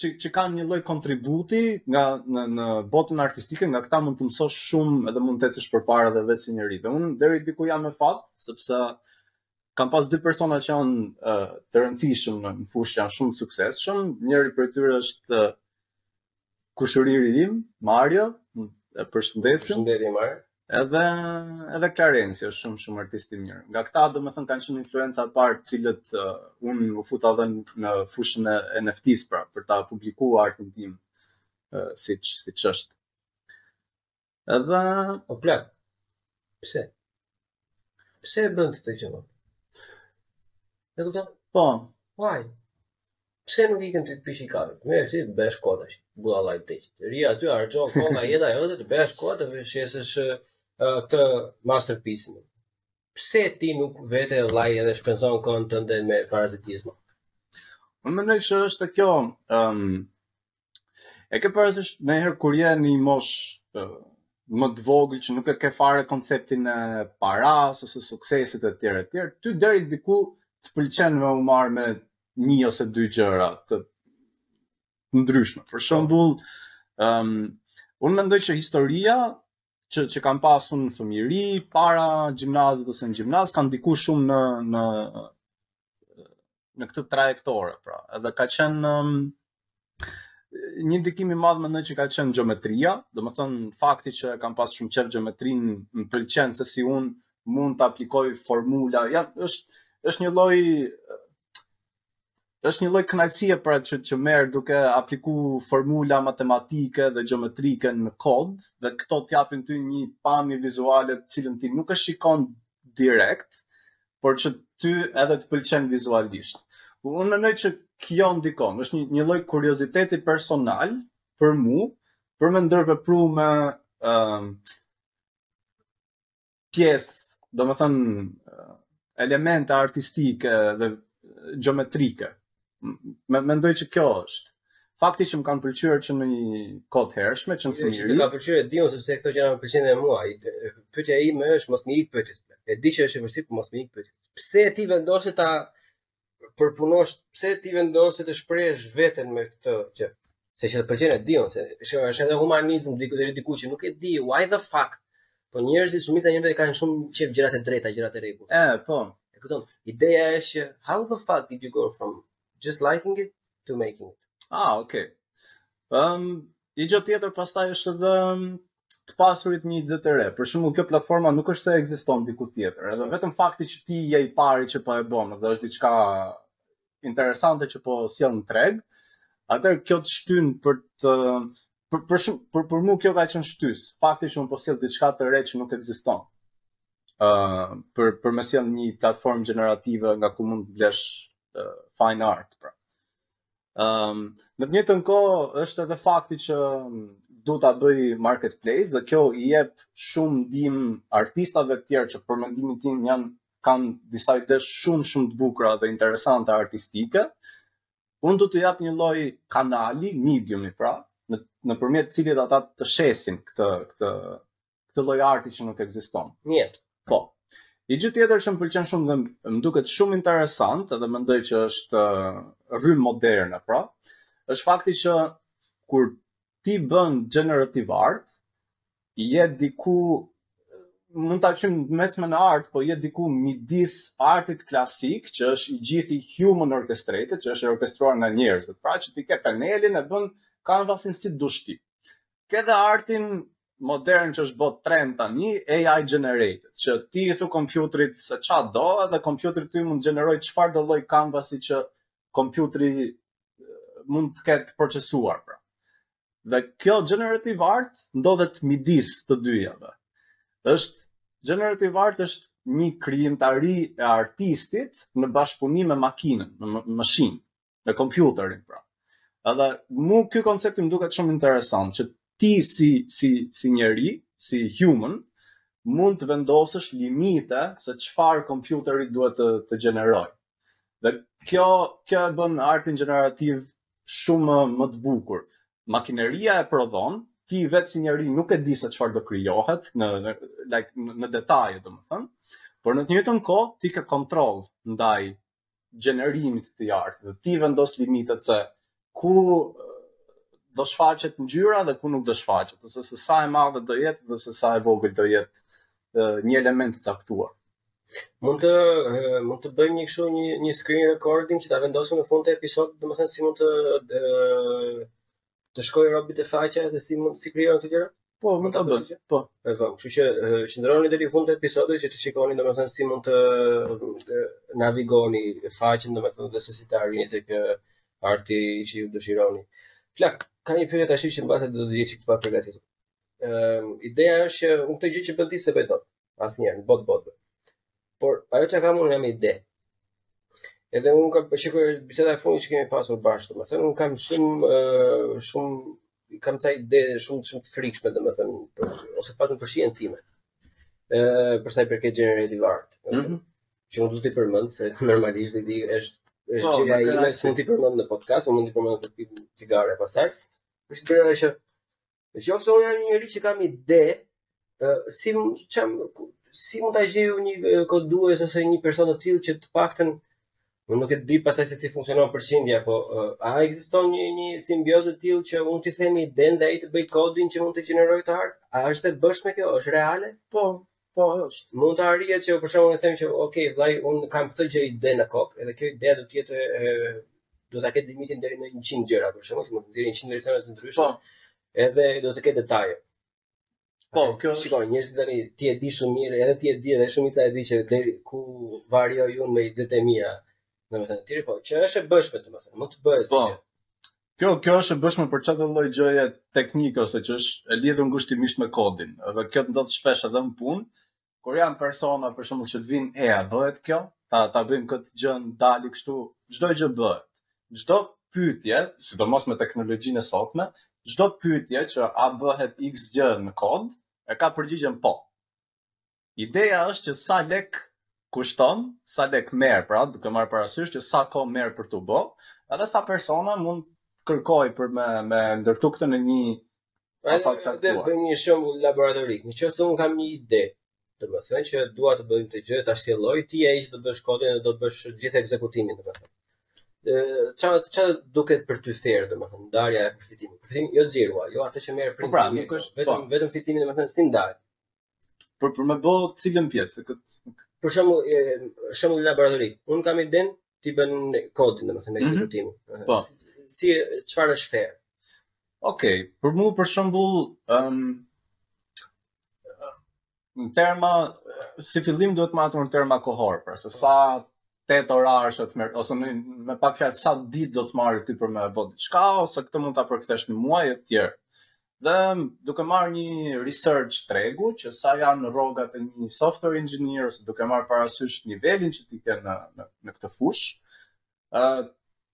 D: që që kanë një lloj kontributi nga në në botën artistike, nga këta mund të mësosh shumë edhe mund të ecësh përpara edhe vetë si njeri. Dhe unë deri diku jam me fat, sepse kam pas dy persona që janë uh, të rëndësishëm në fushë që janë shumë të suksesshëm. Njëri prej tyre është uh, kushëriri im, Mario, e përshëndesim.
C: Përshëndetje Mario.
D: Edhe edhe Klarensi është shumë shumë artist i mirë. Nga këta domethënë kanë qenë influenca e parë të cilët uh, unë u futa edhe në fushën e NFT-s pra për ta publikuar artin tim uh, siç siç është. Edhe...
C: O plak, pse? Pse e bën këtë gjë? Edhe të...
D: Po.
C: Why? Pse nuk ikën të pish një kafe? Me e fëtit, bësh kota që, bua laj të që. Rri aty, harxhon kohë nga jeta jote, të bësh kota, të shesësh këtë masterpiece-in. Pse ti nuk vete vllai edhe shpenzon kohën tënde me parazitizëm?
D: Unë mendoj se është kjo, ëm, um, E ke parasysh ndonjëherë kur je në një moshë më të vogël që nuk e ke fare konceptin e parasë ose suksesit e tjera e tjera, ty deri diku të pëlqen me u marrë me një ose dy gjëra të ndryshme. Për shembull, ëm um, unë mendoj që historia që që kam pasur në fëmijëri, para gjimnazit ose në gjimnaz, kam qenë diku shumë në në në këtë trajektore, pra. Edhe ka qenë um, një ndikim i madh mendoj që ka qenë gjeometria, domethënë fakti që e kam pas shumë qejf gjeometrinë, më pëlqen se si unë mund të aplikoj formula. Janë, është është një lloj është një lloj kënaqësie pra që që merr duke apliku formula matematike dhe gjeometrike në kod dhe këto të japin ty një pamje vizuale të cilën ti nuk e shikon direkt, por që ty edhe të pëlqen vizualisht. Unë mendoj që kjo ndikon, është një, një lloj kurioziteti personal për mu, për me ndërvepru me uh, pjesë, domethënë, elemente artistike dhe gjeometrike. Me, mendoj që kjo është. Fakti që më kanë pëlqyer që në një kohë të hershme, që në fëmijëri.
C: Që të ka pëlqyer e di unë sepse këto që na pëlqen dhe mua. Pyetja ime është mos më ik pyetjes. E di që është e vështirë, por mos më ik pyetjes. Pse ti vendose ta përpunosh pse ti vendose të shprehësh veten me këtë që se që të pëlqen e di unë se është është edhe humanizëm diku deri diku që nuk e di why the fuck po njerëzit shumica e njerëzve kanë shumë qejf gjërat e drejta gjërat e rregullta
D: ë po
C: e kupton ideja është që how the fuck did you go from just liking it to making it
D: ah okay um një gjë tjetër pastaj është edhe të pasurit një ide të re. Për shembull, kjo platforma nuk është se ekziston diku tjetër, edhe vetëm fakti që ti je i pari që po e bën, dhe është diçka interesante që po sjell në treg, atëherë kjo të shtyn për të për për shembull, për për mua kjo ka qenë shtysë, fakti që unë po sjell diçka të re që nuk ekziston. ë uh, për për me sjell një platformë gjenerative nga ku mund të blesh uh, fine art, pra. Um, në të njëjtën kohë është edhe fakti që do ta bëj marketplace dhe kjo i jep shumë ndihmë artistave të tjerë që për mendimin tim janë kanë disa ide shumë shumë të bukura dhe interesante artistike. Unë do të jap një lloj kanali, mediumi pra, në nëpërmjet të cilit ata të shesin këtë këtë këtë lloj arti që nuk ekziston.
C: Mjet.
D: Po. Një gjë tjetër që më pëlqen shumë dhe më duket shumë interesant dhe mendoj që është uh, rrymë moderne, pra, është fakti që kur ti bën generative art, je diku mund ta qujmë mesme në art, po je diku midis artit klasik, që është i gjithi human orchestrated, që është orkestruar nga njerëzit. Pra që ti ke penelin e bën canvasin si do ti. Ke dhe artin modern që është bërë trend tani, AI generated, që ti i thu kompjuterit se ça do, dhe kompjuteri ty mund të gjenerojë çfarëdo lloj kanvasi që kompjuteri mund të ketë procesuar pra. Dhe kjo generative art ndodhet midis të dyjave. është generative art është një krijimtari e artistit në bashkëpunim me makinën, me mashinën. me kompjuterin pra. Edhe mua ky koncept më duket shumë interesant që ti si si si njeri, si human mund të vendosësh limite se çfarë kompjuteri duhet të të gjenerojë. Dhe kjo kjo e bën artin gjenerativ shumë më të bukur. Makineria e prodhon, ti vetë si njeri nuk e di se çfarë do krijohet në në like, në detaje, domethënë, por në të njëjtën kohë ti ke kontroll ndaj gjenerimit të këtij arti dhe ti vendos limitet se ku do shfaqet ngjyra dhe ku nuk do shfaqet, ose se sa e madhe do jetë dhe se sa e vogël do jetë një element i caktuar.
C: Mund të mund të bëjmë një kështu një një screen recording që ta vendosim në fund të episodit, domethënë si mund të Të shkojë robi te faqja dhe si mund si krijohen këto gjëra?
D: Po, mund ta bëjmë. Po.
C: E vëm, kështu që qëndroni deri në fund të episodit që të shikoni domethënë si mund të, të navigoni faqen domethënë dhe se si të arrini tek arti që ju dëshironi. Plak, kam një pyetje tash që mbase do të jetë çik pa përgatitur. Ëm, ideja është që unë këtë gjë që bën ti s'e bëj dot. asnjëherë në botë të botës. Por ajo që kam unë jam ide. Edhe unë kam shikuar biseda e fundit që kemi pasur bashkë, domethënë unë kam shumë shumë kam ca ide shumë shumë të frikshme domethënë për ose të paktën për shijen time. Ë për sa i përket generative art.
D: Mm -hmm.
C: Që unë s'do t'i përmend se normalisht ide është është
D: po,
C: gjëja ime, s'mund t'i përmend në podcast, unë mund t'i përmend kur pimë cigare pastaj. Është gjëja që Në qoftë se unë jam një njeri që kam ide, si çam si mund ta gjej unë një kodues ose një person të tillë që të paktën unë nuk e di pastaj se si funksionon përqindja, po a ekziston një një simbiozë e tillë që unë t'i them idenë dhe ai të bëjë kodin që mund të gjenerojë këtë art? A është e bëshme kjo? Është reale?
D: Po, Po, është.
C: Mund të arrihet që për shembull të them që ok, vlla, unë kam këtë ide në kokë, edhe kjo ide do të jetë do ta ketë limitin deri në 100 gjëra, për shembull, mund të nxjerrë 100 versione të ndryshme.
D: Po.
C: Edhe do të ketë detaje.
D: Po, kjo është
C: shiko, njerëzit tani ti e di shumë mirë, edhe ti e di edhe shumica e di që deri ku varioj unë me idetë e mia. Domethënë, ti po, që është e bëshme domethënë, mund të bëhet.
D: Po. Kjo kjo është e bëshme për çdo lloj gjëje teknike ose që është e lidhur ngushtimisht me kodin. Edhe kjo të ndodh shpesh edhe në punë, kur janë persona për shembull që të vinë, e a bëhet kjo? Ta ta bëjmë këtë gjë nda li kështu, çdo gjë bëhet. Çdo pyetje, sidomos me teknologjinë e sotme, çdo pyetje që a bëhet X gjë në kod, e ka përgjigjen po. Ideja është që sa lek kushton, sa lek merr, pra duke marrë parasysh që sa kohë merr për t'u bë, edhe sa persona mund të kërkojë për me me ndërtu këtë në një afat
C: të
D: caktuar.
C: Po, do të bëjmë një shembull laboratorik, në qoftë se un kam një ide, domethënë që dua të bëj këtë gjë, ta shtjelloj ti ai që do bësh kodin dhe do bësh gjithë ekzekutimin, domethënë. Çfarë çfarë duket për ty fair, domethënë, ndarja e përfitimit. Përfitimi jo xhiro, jo atë që merr
D: po pra, fitimi, pra,
C: vetëm po. vetëm fitimin, domethënë si ndahet.
D: Për për me bo cilën pjesë këtë.
C: Për shembull, për shembull laboratorik. Un kam idenë ti bën kodin, domethënë
D: mhm.
C: ekzekutimin. Mm -hmm.
D: Po.
C: Si çfarë është fair?
D: Okej, okay, për mua për shembull, ëm um, në terma si fillim duhet të matet në terma kohorë, pra se sa 8-orarë që të merr, ose me, me pak fjalë sa ditë do të marrë ty për me bo diçka, ose këtë mund ta përkthesh në muaj e të tjera. Dhe duke marrë një research tregu, që sa janë rrogat e një software engineer, ose duke marrë parasysh nivelin që ti ke në, në, në këtë fushë, uh,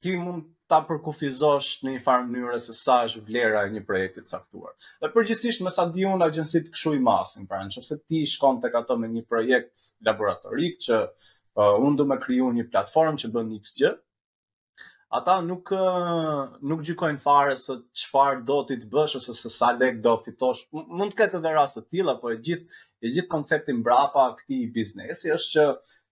D: ti mund ta përkufizosh në një farë mënyre se sa është vlera e një projekti të caktuar. Dhe përgjithsisht me sa di unë agjensitë kshu i masin, pra nëse ti shkon tek ato me një projekt laboratorik që uh, unë du me kriju një platformë që bën X gjë, ata nuk uh, nuk gjykojnë fare se çfarë do ti të bësh ose se sa lek do fitosh. Mund të ketë edhe raste të tilla, por e gjithë e gjithë koncepti mbrapa këtij biznesi është që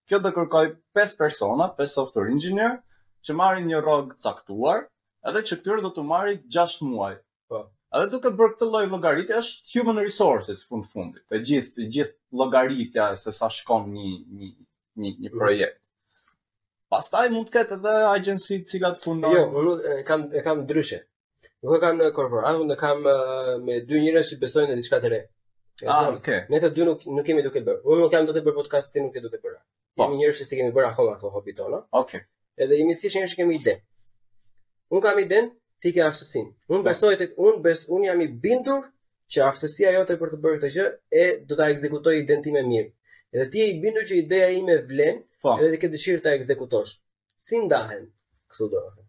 D: Kjo do kërkojë pesë persona, pesë software engineer, që marrin një rrogë të caktuar, edhe që këtyre do t'u marrë 6 muaj.
C: Po.
D: Edhe duke bërë këtë lloj llogaritje është human resources fund fundit. Të gjithë të gjithë llogaritja se sa shkon një një një një mm. projekt. Pastaj mund të ketë edhe agjenci të cilat punojnë.
C: Jo, unë e kam e kam ndryshe. Nuk e kam në korporata, e kam uh, me dy njerëz që besojnë në diçka të re.
D: Ah, okay.
C: Ne të dy nuk, nuk kemi duke bërë. Unë nuk jam duke bërë podcast, ti nuk je duke bërë.
D: Po.
C: Jemi njerëz që s'i kemi bërë akoma këto hobit tona. Oke.
D: Okay.
C: Edhe jemi thjesht njerëz që kemi ide. Unë kam idenë, ti ke aftësinë. Unë
D: po.
C: besoj te, unë bes, unë jam i bindur që aftësia jote për të bërë këtë gjë e do ta ekzekutojë idenë time mirë. Edhe ti je i bindur që ideja ime vlen,
D: po.
C: edhe ti ke dëshirë ta ekzekutosh. Si ndahen
D: këto dorë?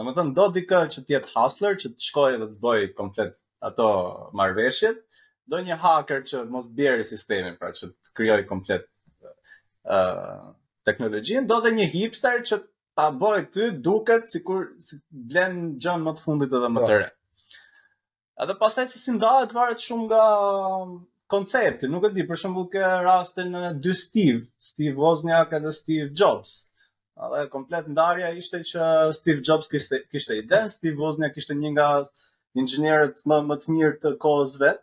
D: Domethënë, do dikë që të jetë hustler, që të shkojë dhe të bëjë komplet ato marrëveshjet, do një hacker që mos bjerë sistemi, pra që të krijojë komplet uh, teknologjinë, do dhe një hipster që ta bëjë ty të duket sikur se blen gjënë më të fundit edhe më të, po, re. Edhe pastaj se si ndahet varet shumë nga koncepti, nuk e di, për shembull ke rastin e dy Steve, Steve Wozniak edhe Steve Jobs. Edhe komplet ndarja ishte që Steve Jobs kishte, kishte idenë, Steve Wozniak ishte një nga inxhinierët më, më të mirë të kohës vet,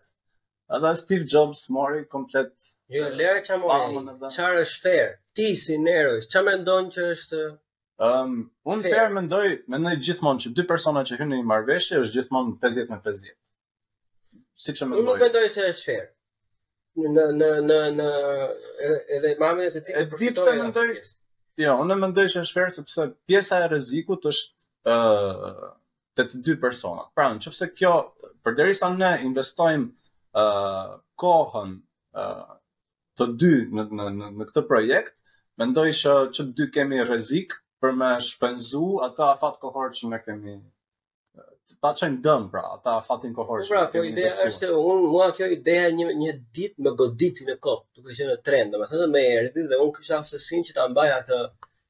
D: edhe Steve Jobs mori komplet
C: Jo, lëre
D: çfarë
C: mori, çfarë është fair, ti si njeri, ça mendon që është
D: Um, unë
C: fair
D: mendoj, mendoj gjithmonë që dy persona që hyjnë në një marrëveshje është gjithmonë 50 me 50. Siç e mendoj?
C: Unë nuk
D: mendoj
C: se është fair. Në, në, në, në, edhe, edhe mame e se ti të përfitoj e
D: mendoj... Jo, unë mendoj që është fair sepse pjesa e rrezikut është uh, te të dy personat. Pra, në qoftë se kjo, përderisa ne investojmë uh, kohën uh, të dy në në në këtë projekt, mendoj që që të dy kemi rrezik për me shpenzu atë afat kohor që ne kemi ta çojmë dëm pra, ata fatin kohor.
C: Pra, po ideja është se unë mua kjo ideja një një ditë më goditi në kokë, duke qenë në tren, domethënë më erdhi dhe unë kisha aftësinë që ta mbaj atë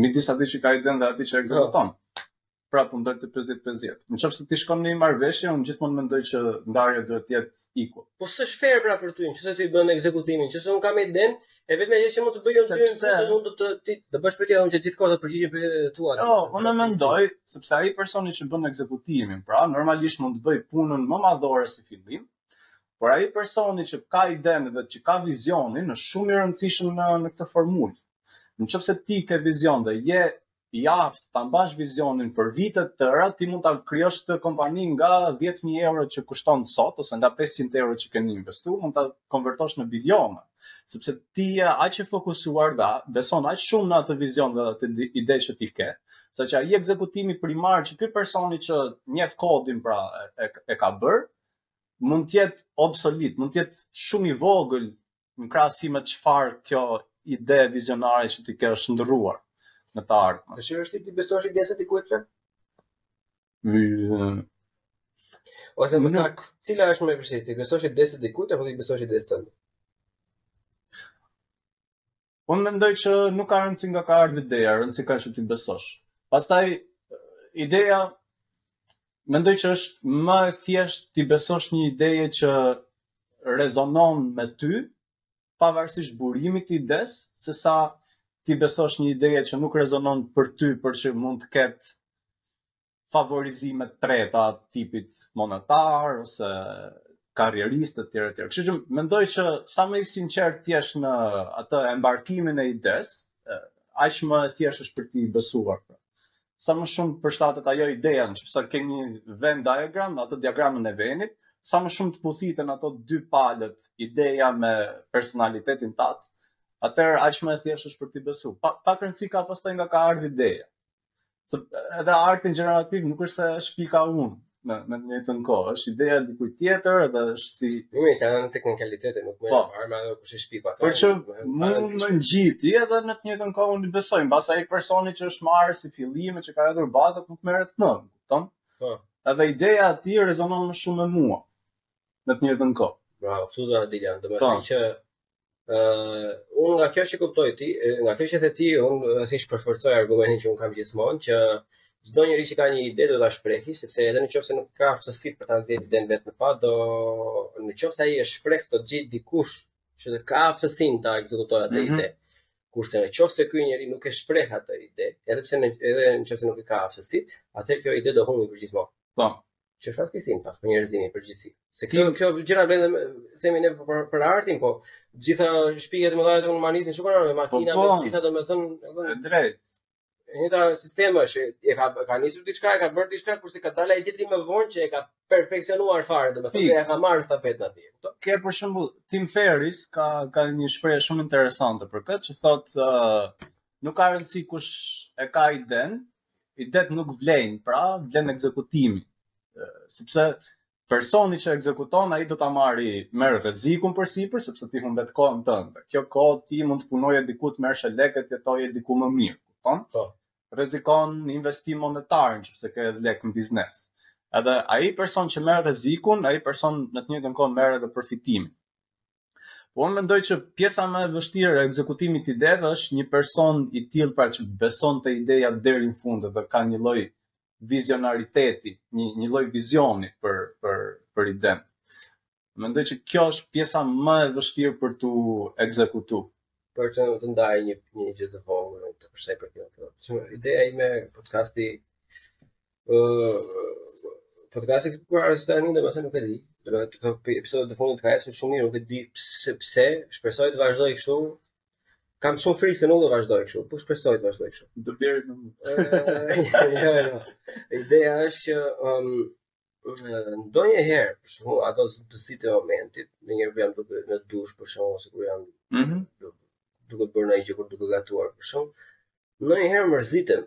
D: midis atij që ka idenë dhe atij që ekzekuton. Po. Pra prandaj duhet të jetë 50-50. Në qoftë se ti shkon në një marrëveshje, unë gjithmonë mendoj që ndarja duhet të jetë equal.
C: Po s'është fair pra për ty, nëse ti bën ekzekutimin, nëse unë kam idenë, e vetmja gjë që mund të bëj unë ty,
D: sepse...
C: do të të ti të bësh për unë që gjithkohë do të përgjigjem për tua.
D: Jo, unë mendoj sepse ai personi që bën ekzekutimin, pra normalisht mund të bëjë punën më madhore si fillim, Por ai personi që ka idenë dhe që ka vizionin është shumë i rëndësishëm në në këtë formulë. Në qoftë se ti ke vizion dhe je i aftë ta mbash vizionin për vite të tëra, ti mund ta krijosh këtë kompani nga 10.000 euro që kushton sot, ose nga 500 euro që keni investu, mund ta konvertosh në biliona, sepse ti je aq e fokusuar dhe beson aq shumë në atë vizion dhe atë ide që ti ke, saqë ai ekzekutimi primar që ky personi që njeh kodin pra e, e, e ka bërë, mund të jetë obsolete, mund të jetë shumë i vogël në krahasim me çfarë kjo ide vizionare që ti ke është ndërruar në të ardhmen.
C: Vështirë është t'i besosh idesë të dikujt? Ose më saktë, cila është më e vështirë, t'i besosh idesë të dikujt, apo t'i besosh idesë të ndërruar?
D: Unë mendoj që nuk ka rëndësi nga ka ardhë ideja, rëndësi ka që t'i besosh. Pastaj, ideja, mendoj që është më e thjesht t'i besosh një ideje që rezonon me ty, pavarësisht burimit të ides, sesa t'i besosh një ideje që nuk rezonon për ty, por që mund të ketë favorizime të treta të tipit monetar ose karrierist e tjera e tjera. Kështu që mendoj që sa më i sinqertë të jesh në atë embarkimin e ides, aq më e thjeshtë është për t'i besuar. Pra. Sa më shumë të përshtatet ajo ideja, në qoftë se ke një Venn diagram, atë diagramën e Venit, sa më shumë të puthiten ato dy palët, ideja me personalitetin tat, atëherë aq më e thjeshtë është për t'i besuar. Pa, pa rëndësi ka pastaj nga ka ardhur ideja. Se edhe artin gjenerativ nuk është se e shpika unë në në të njëjtën kohë, është ideja e dikujt tjetër edhe është si
C: Nuk më se janë teknikalitete, nuk merrem
D: Po.
C: fare me ato kush i shpiku ato.
D: Por që Nuk merr fare mund si më shpiku. ngjiti edhe në të njëjtën kohë unë i besoj, mbase ai personi që është marrë si fillim me, që ka hedhur bazat, nuk merret më, kupton?
C: Po.
D: Edhe ideja e tij rezonon më shumë me mua në të njëjtën kohë.
C: Bravo, këtu do na dilja, do më
D: Po.
C: thënë që uh, unë nga kjo që kuptoj ti, nga kjo që the ti, unë thjesht përforcoj argumentin që unë kam gjithmonë, që çdo njeri që ka një ide do ta shprehi, sepse edhe në qoftë se nuk ka aftësi për ta nxjerrë idenë vetë në pah, në qoftë se ai e shpreh do gjejë dikush që ka aftësinë ta ekzekutojë atë
D: mm -hmm.
C: ide. Kurse në qoftë se ky njeri nuk e shpreh atë ide, edhe pse në, edhe në qoftë se nuk e ka aftësi, atëherë kjo ide do humbi përgjithmonë.
D: Po.
C: Që është fatkeqësi në fakt për njerëzimin në përgjithësi. Se kjo kjo gjëja vlen dhe themi ne për, për artin, po të gjitha shpikjet e mëdha të humanizmit çfarë kanë me makina,
D: po,
C: me po. gjitha domethënë,
D: e drejtë.
C: E njëjta sistem është, e ka, ka nisur dikush, e ka bërë diçka, kurse ka dalë ai tjetri më vonë që e ka perfeksionuar fare, domethënë, e ka marrë stafetën e tij.
D: Ke për shembull, Tim Ferriss ka, ka një shprehje shumë interesante për këtë, që thotë, uh, nuk ka rëndësi kush e ka idenë, Idetë nuk vlejnë, pra vlen ekzekutimi. Sepse personi që ekzekuton ai do ta marri merr rrezikun përsipër sepse ti humbet kohën tënde. Kjo kohë ti mund të punoje diku të merrje lekët të jetoje diku më mirë, kupton?
C: Po.
D: Rrezikon investim monetar nëse ke lek në biznes. Edhe ai person që merr rrezikun, ai person në të njëjtën kohë merr edhe përfitimin. Po unë mendoj që pjesa më e vështirë e ekzekutimit të ideve është një person i tillë pra që beson te ideja deri në fund dhe ka një lloj vizionariteti, një një lloj vizioni për për për idenë. Mendoj që kjo është pjesa më e vështirë për t'u ekzekutu.
C: Po që të ndaj një, një gjë të vogël, të për sa i përket. Që ideja ime podcasti ë podcasti që kur është tani domethënë nuk e di. Domethënë këto episodet e fundit ka ecur shumë mirë, nuk e di sepse, shpresoj të vazhdoj kështu. Kam shumë frikë se nuk do vazhdoj kështu. Po shpresoj të vazhdoj kështu.
D: Do bëhet
C: më. Jo, jo. Ideja është që um, ndonjëherë, për shembull, ato dëshirat e momentit, ndonjëherë vjen duke në dush për shembull, ose kur jam
D: mm -hmm.
C: duke bërë ndonjë gjë kur duke gatuar për shembull, ndonjëherë mërzitem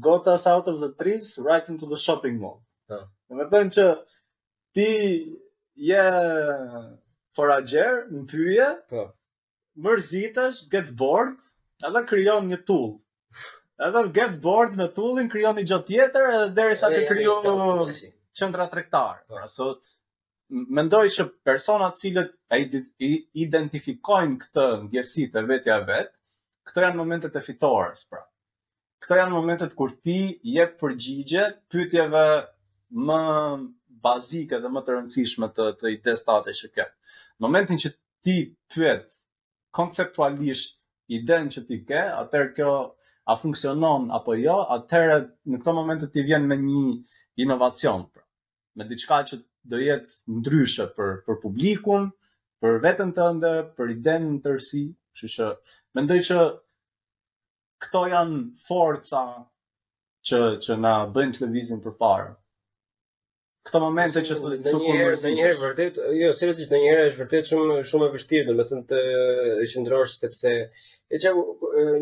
D: got us out of the trees right into the shopping mall.
C: Po.
D: Domethënë që ti je forager në pyje,
C: po.
D: mërzitesh, get bored, edhe krijon një tull. Edhe get bored me tullin, krijon një gjë tjetër edhe derisa të
C: krijon
D: qendra tregtare.
C: Po.
D: Pra, so, mendoj që personat cilët e identifikojnë këtë ndjesi te vetja e vet, këto janë momentet e fitores, pra. Këto janë momentet kur ti jep përgjigje pyetjeve më bazike dhe më të rëndësishme të idesë tate që ke. Momentin që ti pyet konceptualisht idenë që ti ke, atëherë kjo a funksionon apo jo, atëherë në këto momente ti vjen me një inovacion, pra, me diçka që do jetë ndryshe për për publikun, për veten tënde, për idenë në tërësi, kështu që mendoj që këto janë forca që që na bëjnë të lëvizim përpara. Këto momente që thotë të
C: kurrësh. Ndonjëherë vërtet, jo, seriozisht ndonjëherë është vërtet shumë shumë e vështirë, domethënë të qëndrosh sepse e çau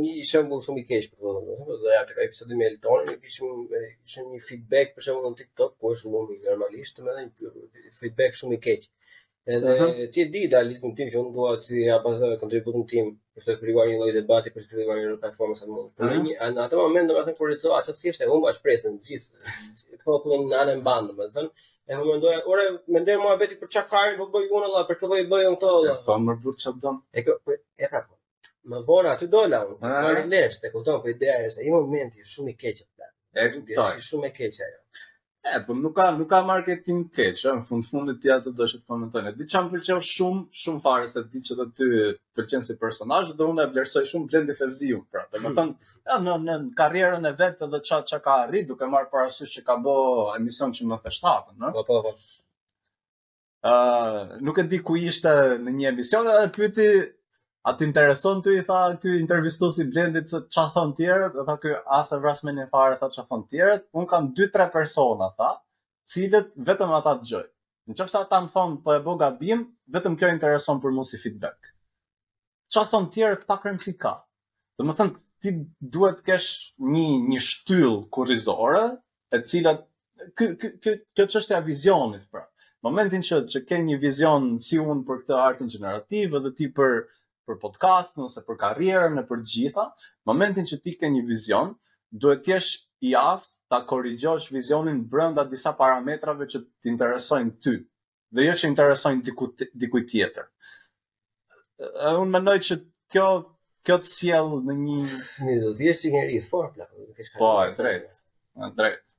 C: një shembull shumë i keq për mua, do ja te episodi me Eltonin, ne kishim kishim një feedback për shembull në TikTok, ku është llumi normalisht, domethënë feedback shumë i keq. Edhe
D: uh -huh.
C: ti e di idealizmin tim që unë dua të jap kontributin tim për të krijuar një lloj debati për të krijuar një platformë sa mund. Por në në atë moment domethënë kur lexova ato thjesht e humba shpresën te gjithë populli në atë moment, domethënë e më mendoja, ore më vete mua vetë për çfarë kari po bëj unë vallai, për kë po bëj unë këto.
D: E thonë më burr çfarë don.
C: E kë e pra. Më vonë aty dola unë,
D: më
C: bëri lesh, të kupton, po ideja është, ai momenti është shumë i keq atë.
D: E kuptoj.
C: Është shumë e keq ajo.
D: E, po nuk ka nuk ka marketing të keq, ëh, në fund të fundit ti atë do të komentojnë. Di ça më pëlqeu shumë, shumë fare e di që dhe ty pëlqen si personazh dhe unë e vlerësoj shumë Blendi Fevziun, pra. Domethënë hmm., ja, në në karrierën e vet edhe ça ça ka arrit, duke marrë parasysh që ka bë emision që 97-ën, ëh.
C: Po po po.
D: uh, nuk e di ku ishte në një emision dhe pyeti a të intereson të i tha ky intervistuesi Blendit se ç'a thon tjerët, e tha ky as e vras menjen fare tha ç'a thon tjerët, un kam 2-3 persona tha, të cilët vetëm ata dëgjoj. Në qoftë se ata më thonë po e bo gabim, vetëm kjo intereson për mu si feedback. Ça thonë tjerët pak rëndësi ka? Domethënë, ti duhet të kesh një, një shtyllë kurrizore, e cila, kë, kë, kë, kjo çështja e vizionit, pra. Momentin që, që ke një vizion si unë për këtë artin gjenerativ, edhe ti për, për podcastin ose për karrierën e për të gjitha, momentin që ti ke një vizion, duhet të jesh i aftë ta korrigjosh vizionin brenda disa parametrave që të interesojnë ty. dhe jo që interesojnë diku dikujt tjetër. Unë mendoj që kjo kjo të sjell në një
C: një do të jesh njeri i fortë plak, do të kesh ka.
D: Po, e drejt. E drejt.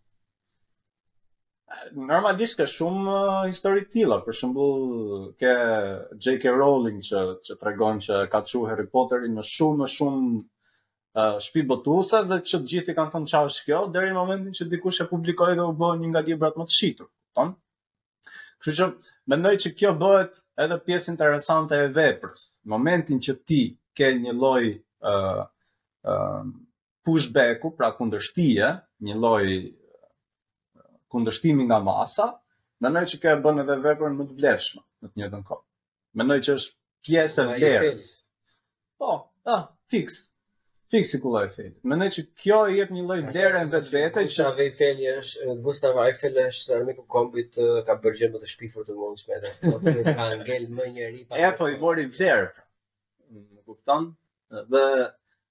D: Normalisht ka shumë uh, histori të tilla, për shembull, ke J.K. Rowling që që tregon që ka çu Harry Potterin në shumë në shumë uh, shpi botuse dhe që të gjithë i kanë thënë çfarë është kjo deri në momentin që dikush e publikoi dhe u bë një nga librat më të shitur, kupton? Kështu që mendoj që kjo bëhet edhe pjesë interesante e veprës. Në momentin që ti ke një lloj ë uh, uh, pushbacku, pra kundërshtie, një lloj kundërshtimi nga masa, mendoj që kjo e bën edhe veprën më të vlefshme në të njëjtën kohë. Mendoj që është pjesë e vlerës. Po, a, fiks. Fiks si kulla Eiffel. Mendoj që kjo i jep një lloj vlere në vetvete që
C: Gustav Eiffel është Gustav Eiffel është armik i kombit ka bërë gjënë më të shpifur të mundshme dhe po ka ngel më njeri pa.
D: E po i mori vlerë. Më kupton? Dhe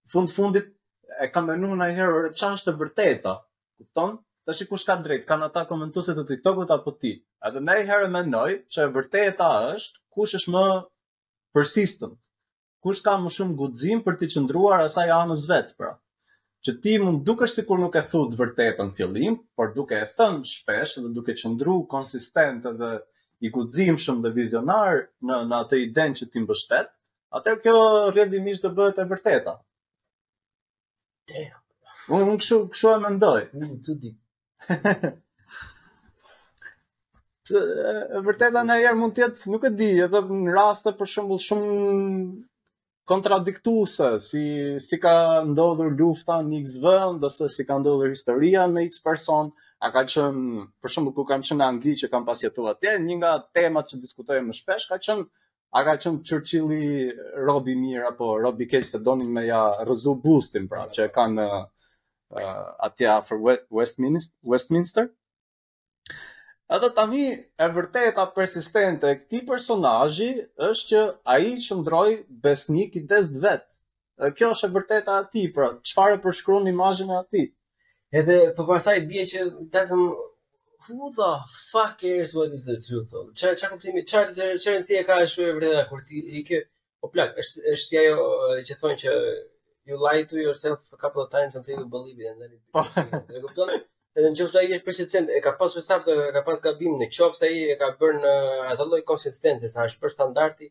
D: fund fundit e kam menu nanjëherë ç'është e vërteta. Kupton? Tashi kush ka drejt? Kanë ata komentuesit të TikTokut apo ti? Edhe najherë mendoj që e vërteta është kush është më persistent. Kush ka më shumë guxim për t'i qëndruar asaj anës vet, pra. Që ti mund dukesh sikur nuk e thua të vërtetën fillim, por duke e thënë shpesh dhe duke qëndruar konsistent dhe i guximshëm dhe vizionar në në atë idenë që ti mbështet, atëherë kjo rrjedhimisht do bëhet e vërteta. Unë nuk, unë kshu e mendoj.
C: Nuk e di.
D: E vërteta najherë mund të jetë, nuk e di, edhe në raste për shembull shumë kontradiktuse, si, si ka ndodhur lufta në x vënd, ose si ka ndodhur historia me x person, a ka qënë, për shembull kur kam qënë në Angli që kam pas jetu atje, një nga temat që diskutohej më shpesh, ka qënë A ka qënë Churchilli rob i mirë apo rob i keq se donin me ja rëzu bustin pra që e kanë uh, atje afër Westminster, Westminster. Edhe tani e vërteta persistente e këtij personazhi është që ai qëndroi besnik i idesë vet. Dhe kjo është e vërteta e tij, pra, çfarë e përshkruan imazhin e tij.
C: Edhe po pastaj bie që dreqin who the fuck cares what is the truth? Çka çka kuptimi, çka ç'rëndësi ka shumë e vërteta kur ti i ke po plak, është është si ajo që thonë që you lie to yourself a couple of times until you believe it and then it
D: po.
C: e kupton? Edhe në qoftë se ai është persistent, e ka pasur saktë e ka pas gabim në qoftë ai e ka bërë në atë lloj konsistencë sa është për standardi,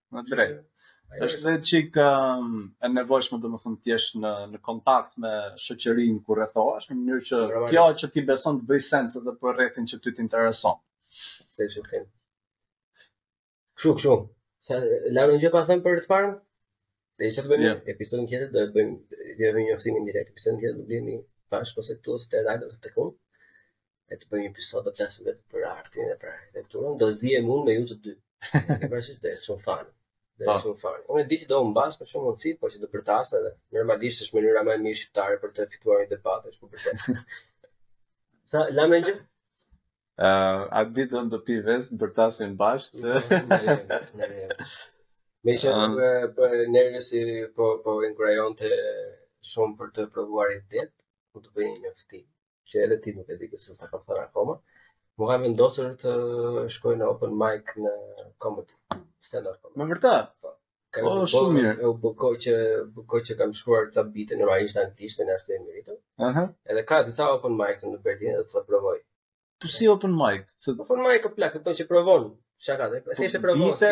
D: E
C: drejtë. Është dhe
D: një çik um, e nevojshme domethënë të jesh në në kontakt me shoqërinë ku rrethohesh në mënyrë që kjo që ti beson të bëj sens edhe për rrethin që ty të intereson.
C: Se është vërtet. Kështu, kështu. A lamë gjë pa thënë për të parën? Dhe që të
D: bëjmë
C: yeah. episodin tjetër, do të bëjmë dhe një njoftim direkt episodin tjetër, do bëjmë bashkë ose këtu ose te radio ose tek unë. e të bëjmë një episod të flasim vetë për artin dhe për arkitekturën, do zihem unë me ju të dy. Në përshqysh të e shumë fanë. Dhe
D: po.
C: shumë fanë. Unë e di që do më basë për shumë mundësi, po që do bërtas edhe. Normalisht është mënyra më e mirë shqiptare për të fituar një debat, është po për të. A lamë gjë?
D: Uh, a di ç'do të bëjmë bërtasim bashkë?
C: Me që um, për nërë si po, po inkurajon të shumë për të provuar i të të bëjnë një fëtimë. që edhe ti nuk e di këtë se s'ta kam thënë akoma, unë kam vendosur të shkoj në open mic në comedy, stand up comedy.
D: Me vërte? Po.
C: Ka
D: oh,
C: bërë,
D: shumë mirë.
C: E bukur që, bukur që kam shkruar ca bite normalisht anglisht e në ashtu e miritur.
D: Uh -huh.
C: Edhe ka disa open mic në Berlin dhe do ta provoj.
D: Po si open mic? Të...
C: Open mic e plak, të që provon. Shaka, dhe, po, thjesht e provon,
D: bite.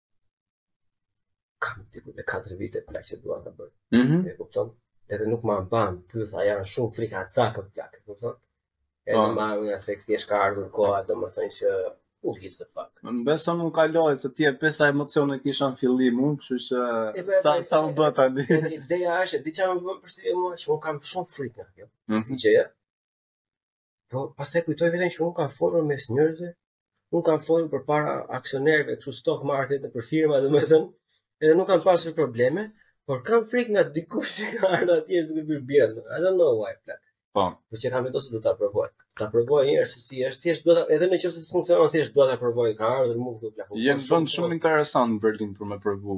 C: kam diku me katër vite plak që dua ta bëj.
D: Mm -hmm.
C: E kupton? Edhe nuk ma mban, bytha jam shumë frikacak plak, e kupton? Edhe
D: oh.
C: nga një aspekt thjesht ka ardhur koha, domethënë që u hip se fuck.
D: Më beso do kalojë se ti e pe sa emocione kisha në fillim, unë, kështu që sa sa u bë tani.
C: Ideja është, di çfarë më bën përshtypje mua, që unë kam shumë frikë nga kjo.
D: Mm -hmm.
C: Gjëja. Po, pastaj kujtoj veten që unë kam folur mes njerëzve, unë kam folur përpara aksionerëve, kështu stock market nëpër firma, domethënë, edhe nuk kam pasur probleme, por kam frikë nga dikush që ka ardhë atje duke pirë birrë, I don't know why, plak.
D: Po.
C: Po që kam vendosur do ta provoj. Ta provoj një herë se si është, thjesht do ta edhe në qoftë se s'funksionon, thjesht do ta provoj. Ka ardhur momenti plak.
D: Jo po, vend shumë interesant në Berlin për me provu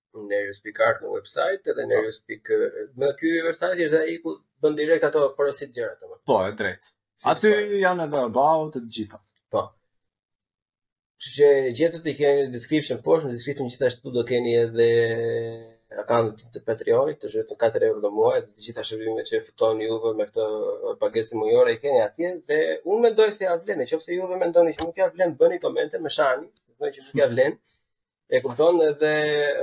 C: Nerius.art në
D: website
C: edhe Nerius. Në ky website është ai ku bën direkt ato porosit gjëra ato.
D: Po, e drejt. Aty janë edhe about të gjitha.
C: Po. Që që gjithë të keni në description poshtë, në description gjithashtu do keni edhe account të Patreonit, të gjithë të 4 euro në muaj, të gjitha shërbimet që fitoni juve me këtë pagesë mujore i keni atje dhe unë mendoj se ia vlen, nëse juve mendoni se nuk ia vlen, bëni komente më shani, do të thotë që nuk ia vlen. E kupton dhe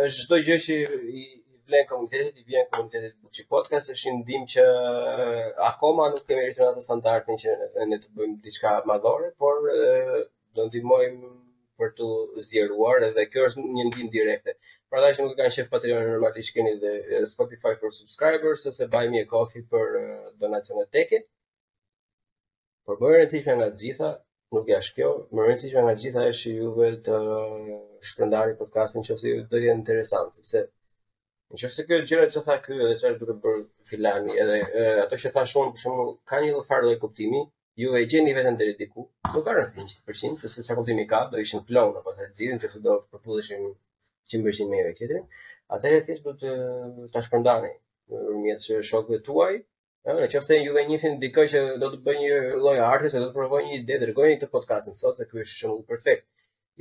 C: është çdo gjë që i vlen komunitetit, i vjen komunitetit Buçi Podcast, është një ndihmë që uh, akoma nuk kemi arritur atë standardin që ne të bëjmë diçka madhore, por uh, do ndihmojmë për t'u zgjeruar dhe kjo është një ndihmë direkte. Për ata që nuk e kanë qejf Patreon normalisht keni dhe Spotify for subscribers ose Buy Me a Coffee për donacionet teke. Por më e rëndësishme nga të gjitha, nuk është kjo, më e rëndësishme nga të gjitha është që juve të shpërndani podcastin në qoftë se ju duket interesant, sepse në qoftë se këto gjëra që tha ky edhe çfarë duhet bërë filani, edhe e, ato që thashë unë për shembull ka një lloj farë kuptimi, ju e gjeni veten deri diku, nuk ka rëndësi 100%, sepse çka kuptimi ka, do ishin klon apo të tillë në qoftë se do të përputheshin 100% me njëri tjetrin. Atëherë thjesht duhet ta shpërndani ndërmjet shokëve tuaj, Në në qoftë se ju e njihni dikë që do të bëjë një loj arti, që do të provojë një ide, dërgojani këtë podcastin sot, dhe ky është shembulli perfekt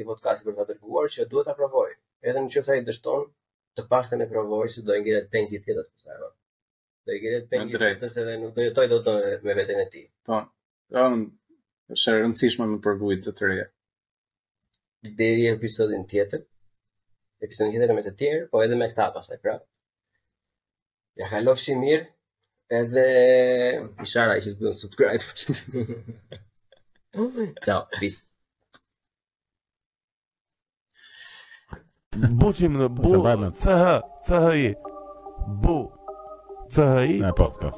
C: i podcastit për ta dërguar, që duhet ta provojë, edhe në qoftë se ai dështon, të paktën e provoi, se do i ngelet peng gjithë jetës, për sa e Do i
D: ngelet
C: peng gjithë jetës, se dhe nuk do jetojë dot me veten e tij.
D: Po, Ëm, është e rëndësishme me provu të reja.
C: Deri episodin tjetër. Episodin tjetër me të tjerë, po edhe me këta pastaj prap. Ia kalofshi mirë. Edhe i sharë që s'bën subscribe. Ciao, peace.
A: Buçim në bu CH CHI Bu CHI
B: Në po, po.